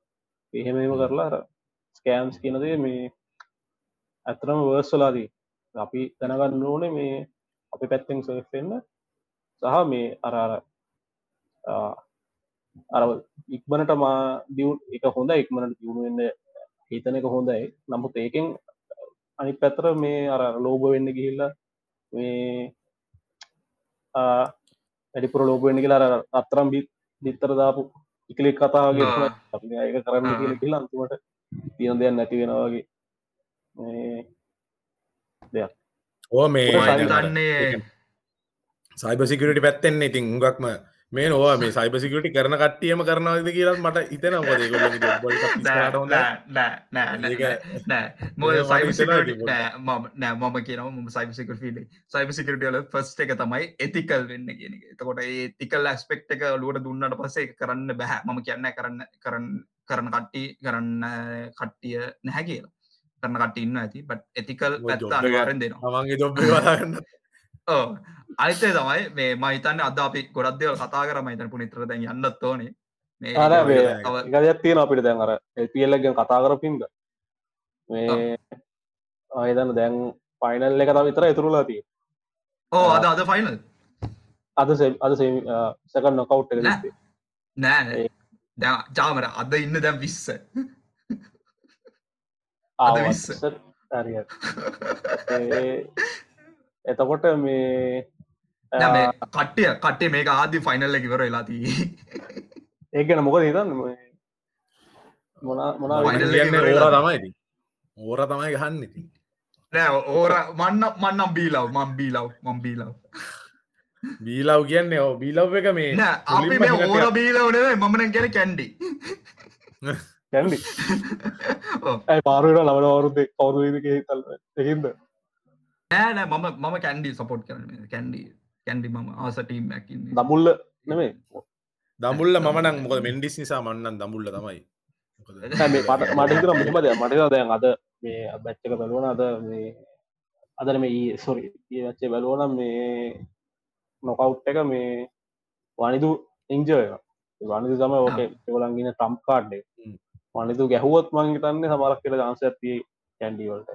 එහෙමම කරලා ස්කෑම්ස් කියනදේ මේ ඇතරම වර්ස්වලාදී අපි දැනගන්න ඕනේ මේ අපි පැත්තෙන් සෙන්න සහ මේ අරාර අර ඉක්මනට මා දියව් එක හොඳ ඉක්මනට දියුණුවෙන්න හිතන එක හොඳයි. නමුත් ඒකෙන් අනි පැතර මේ අර ලෝබ වෙන්න ගිහිල්ල මේ වැඩිපුර ලෝබ වෙන්න කියලා අත්තරම් බි දිත්තර දාපු ඉකලෙක් කතාවගේ ඒක කරන්න. කියල කියල අන්තිමට තියන දෙයක් නැති වෙනවාගේ ඕ මේ හිතන්නේ සයිබ සිකරට පැත්තෙන්නේ ඉතින් උගක්ම මේ නොවා මේ සයිබ සිකරටි කරන කට්ටියම කරනවද කියලත් මට ඉතන මම නෑ මම කියනව ම සයිබ සිකට ිල සයිබ සිකරටල ෆස්ට එක තමයි එතිකල් වෙන්න කියන එතකොට ඒ තිකල් ඇස්පෙක්් එක ලුවට දුන්නට ඒක කරන්න බැහැ මම කියන්න කරන්න කරන්න කරන කට්ටි කරන්න කට්ටිය නැහැ කියලා කරන කට ඉන්න ඇති. බට එතිකල් පැත්ත අනිවාරෙන් දෙනවා. මගේ ජොබ් වලාගන්න ඕ අනිතේ තමයි මේ මහිතන්න අද අපි ගොඩක් දෙවල් කතා කර මහිතන පුනිතර දැන් යන්නත් ඕනේ. මේ එකදයක් තියෙන අපිට දැන් අර එල්පල්ලගෙන් කතා කරපින්ද? මේ අයදන්න දැන් පයිනල් එක තම විතර ඉතුරුලා තිය ඕ අද අද ෆයිනල් අද අද සකන් නොකවට් නෑ. ජාමර අද ඉන්න දැම් විස්ස. හරි එතකොට මේ නෑ මේ කට්ටිය කට්ටේ මේක ආදි ෆයිනල් එකවර වෙලාතිී ඒගැන මොකද හිතන්න? මොන මොනා Final කියන්න? එක ඕර ඉවරලා. තමයි ඉතින්. ඕර තමයි ගහන්න ඉතින්. නෑ ඕර මන්න මන්නම් බීලව් මම් බීලව් මම් බීලව් බීලව් කියන්නේ ඕ බීලව් එක මේ මේ ඕර බීලවනේ මමන ගැන කැන්ඩි කැන්ඩි ඇයි පාරුවට ලබන අවරුද්ද කවරුදක තල් එහින්ද නෑ නෑ මම මම කැන්ඩි සපෝට් කරන කැන්ඩි කැන්ඩි මම ආසටීම් ඇකින්න දමුල්ල නෙමේ දමුල්ල මනක් මොක මෙන්ඩිස් නිසා මන්නන් දමුල්ල තමයි. මට මට හිතර මෙමද මට දැන් අද මේ බැච්චක බැලුවන අද මේ අදර මේ සොරි ඒ වච්චේ බැලුවනම් මේ නොකවුට් එක මේ වනිදු ඉංජය වනිදු තම ඕක එවලන්ගෙන ට්‍රම්ප් කාඩ්ඩේ වනිදු ගැහුවොත් මං තන්නේ සමරක් කියල දන්ස ඇති කැන්ඩිවලට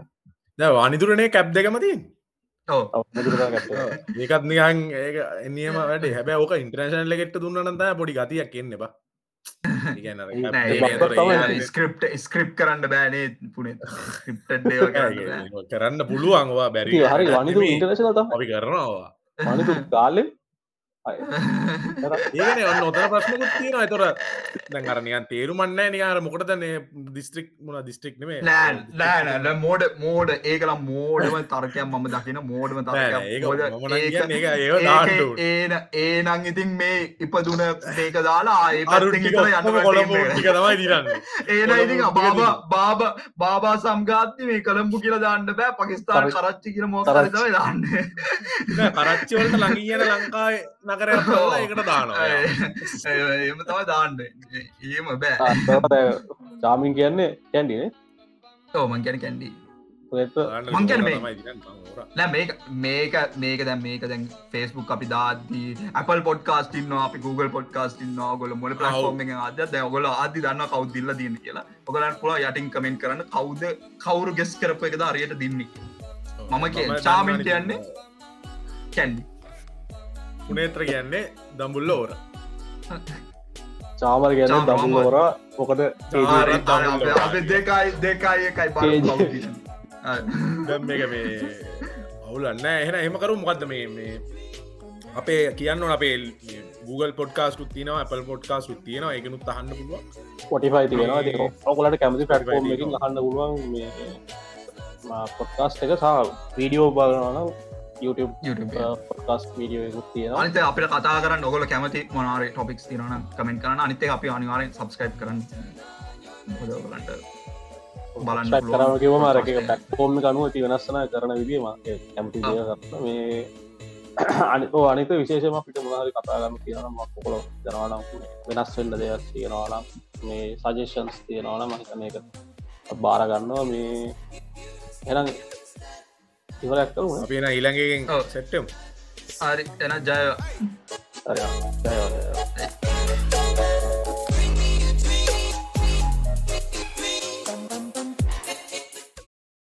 දැ වානිදුරනේ කැප් දෙකමතින් ඒකත් නිහන් ඒක එනියම වැඩ. හැබැ ඕක ඉන්ට්‍රේශන් ලෙගෙට දුන්නනත පොඩි ගතියක් කියන්න එපා ස්ක්‍රප් ස්ක්‍රප් කරන්න බෑනේ පුනේ කරන්න පුළුවන්වා බැරි හරි වනිදු ඉන්ටර්නශන තම අපි කරනවා වනිදු ගාලෙන් ඒන ඔන්න ඔතන ප්‍රශ්නකුත් තියෙන අතොර දැන්ගරනියන් තේරුමන්න නිකාර මොකටතන දිස්ත්‍රික් මුණ දිස්ත්‍රික් නේ නෑ නෑන මෝඩ මෝඩ. ඒකලා මෝඩම තර්කයක් මම දකින මෝඩම ඒන ඒනං ඉතින් මේ ඉපදුන ඒක දාලා ඉතල යන්න ඒන ඉතින් බාබ බාබ බාබා සම්ගාත්ති මේ කළම්පු කියලා දාන්න බෑ. පකිස්ාන කරච්චි. කියල මෝකරතව දාන්න. කරච්චිවලට ලඟියන ලංකායි නකර ඒකට දානවා එම තව දාන්න. ඒම බෑ. ජාමින් කියන්නේ කැන්ඩිනේ ඕමන් ගැන කැන්ඩී. ඒත් මං කියන්නේ මේ- නෑ මේක මේක මේක දැ මේක දැන් ෆෙස්බුක් අපි දාදී Apple පොඩ්කාස්ටින්න අපි Google පොඩ්කාස්ටින්න ගොල මොල පලස්ෝම අද දැගොල අදි දන්න කවදදිල්ල දන්න කියලා. ඔගලන් පුලා යටින් කමෙන්ට කරන්න කවුද කවුරු ගෙස් කරප එක අරියට දින්නේ. මම කිය- චාමින් කියන්නේ? කැන්ඩි පුනේත්‍ර කියන්නේ දම්බුල්ල ඕර. චාමර ගැන දමුල්ලෝර මොකද දෙකයි දෙකයි එකයි එක මේ අවුලන්න එහෙන එහමකරු මොකක්ද මේ මේ අපේ කියන්න ඕන අපේ Google පොඩ්කාස්ු තින Apple පොඩ්කාස් තියන එකනුත් අහන්න පුළුව පොටිෆයි තියෙනවා. ඔකොලට කැමති එකින් අහන්න පුළුවන් මේ පොඩ්කාස්ට එක සහ වීඩියෝ බලන එකකුත් තියෙනවා. අනිත අපිට කතා කරන්න නොගල කැමති මොනාර ටොපික්ස් තිරන කමෙන්ට කරන අනිතේ අපි අනිවාරෙන් සබස්ක්‍රයිබ් කරන්න. හොදලන්ට බලන්න කිව මාරක පැක්ෆෝර්ම් අනුව ති වෙනස්සන කරන විදීම කැමති මේ අනිකෝ අනික විශේෂම අපිට මුණහරි කතාගන්න කියනම් මක්කොල ජනවානම් වෙනස් වෙන්න දෙයක් තියෙනවානම් මේ සජේෂන්ස් තියෙනවාන මහිතන එක බාරගන්නවා මේ එනම් ඉවරක්කම අපින ඊළඟකින් සෙට්ටම් හරි එන ජයවා ජයවා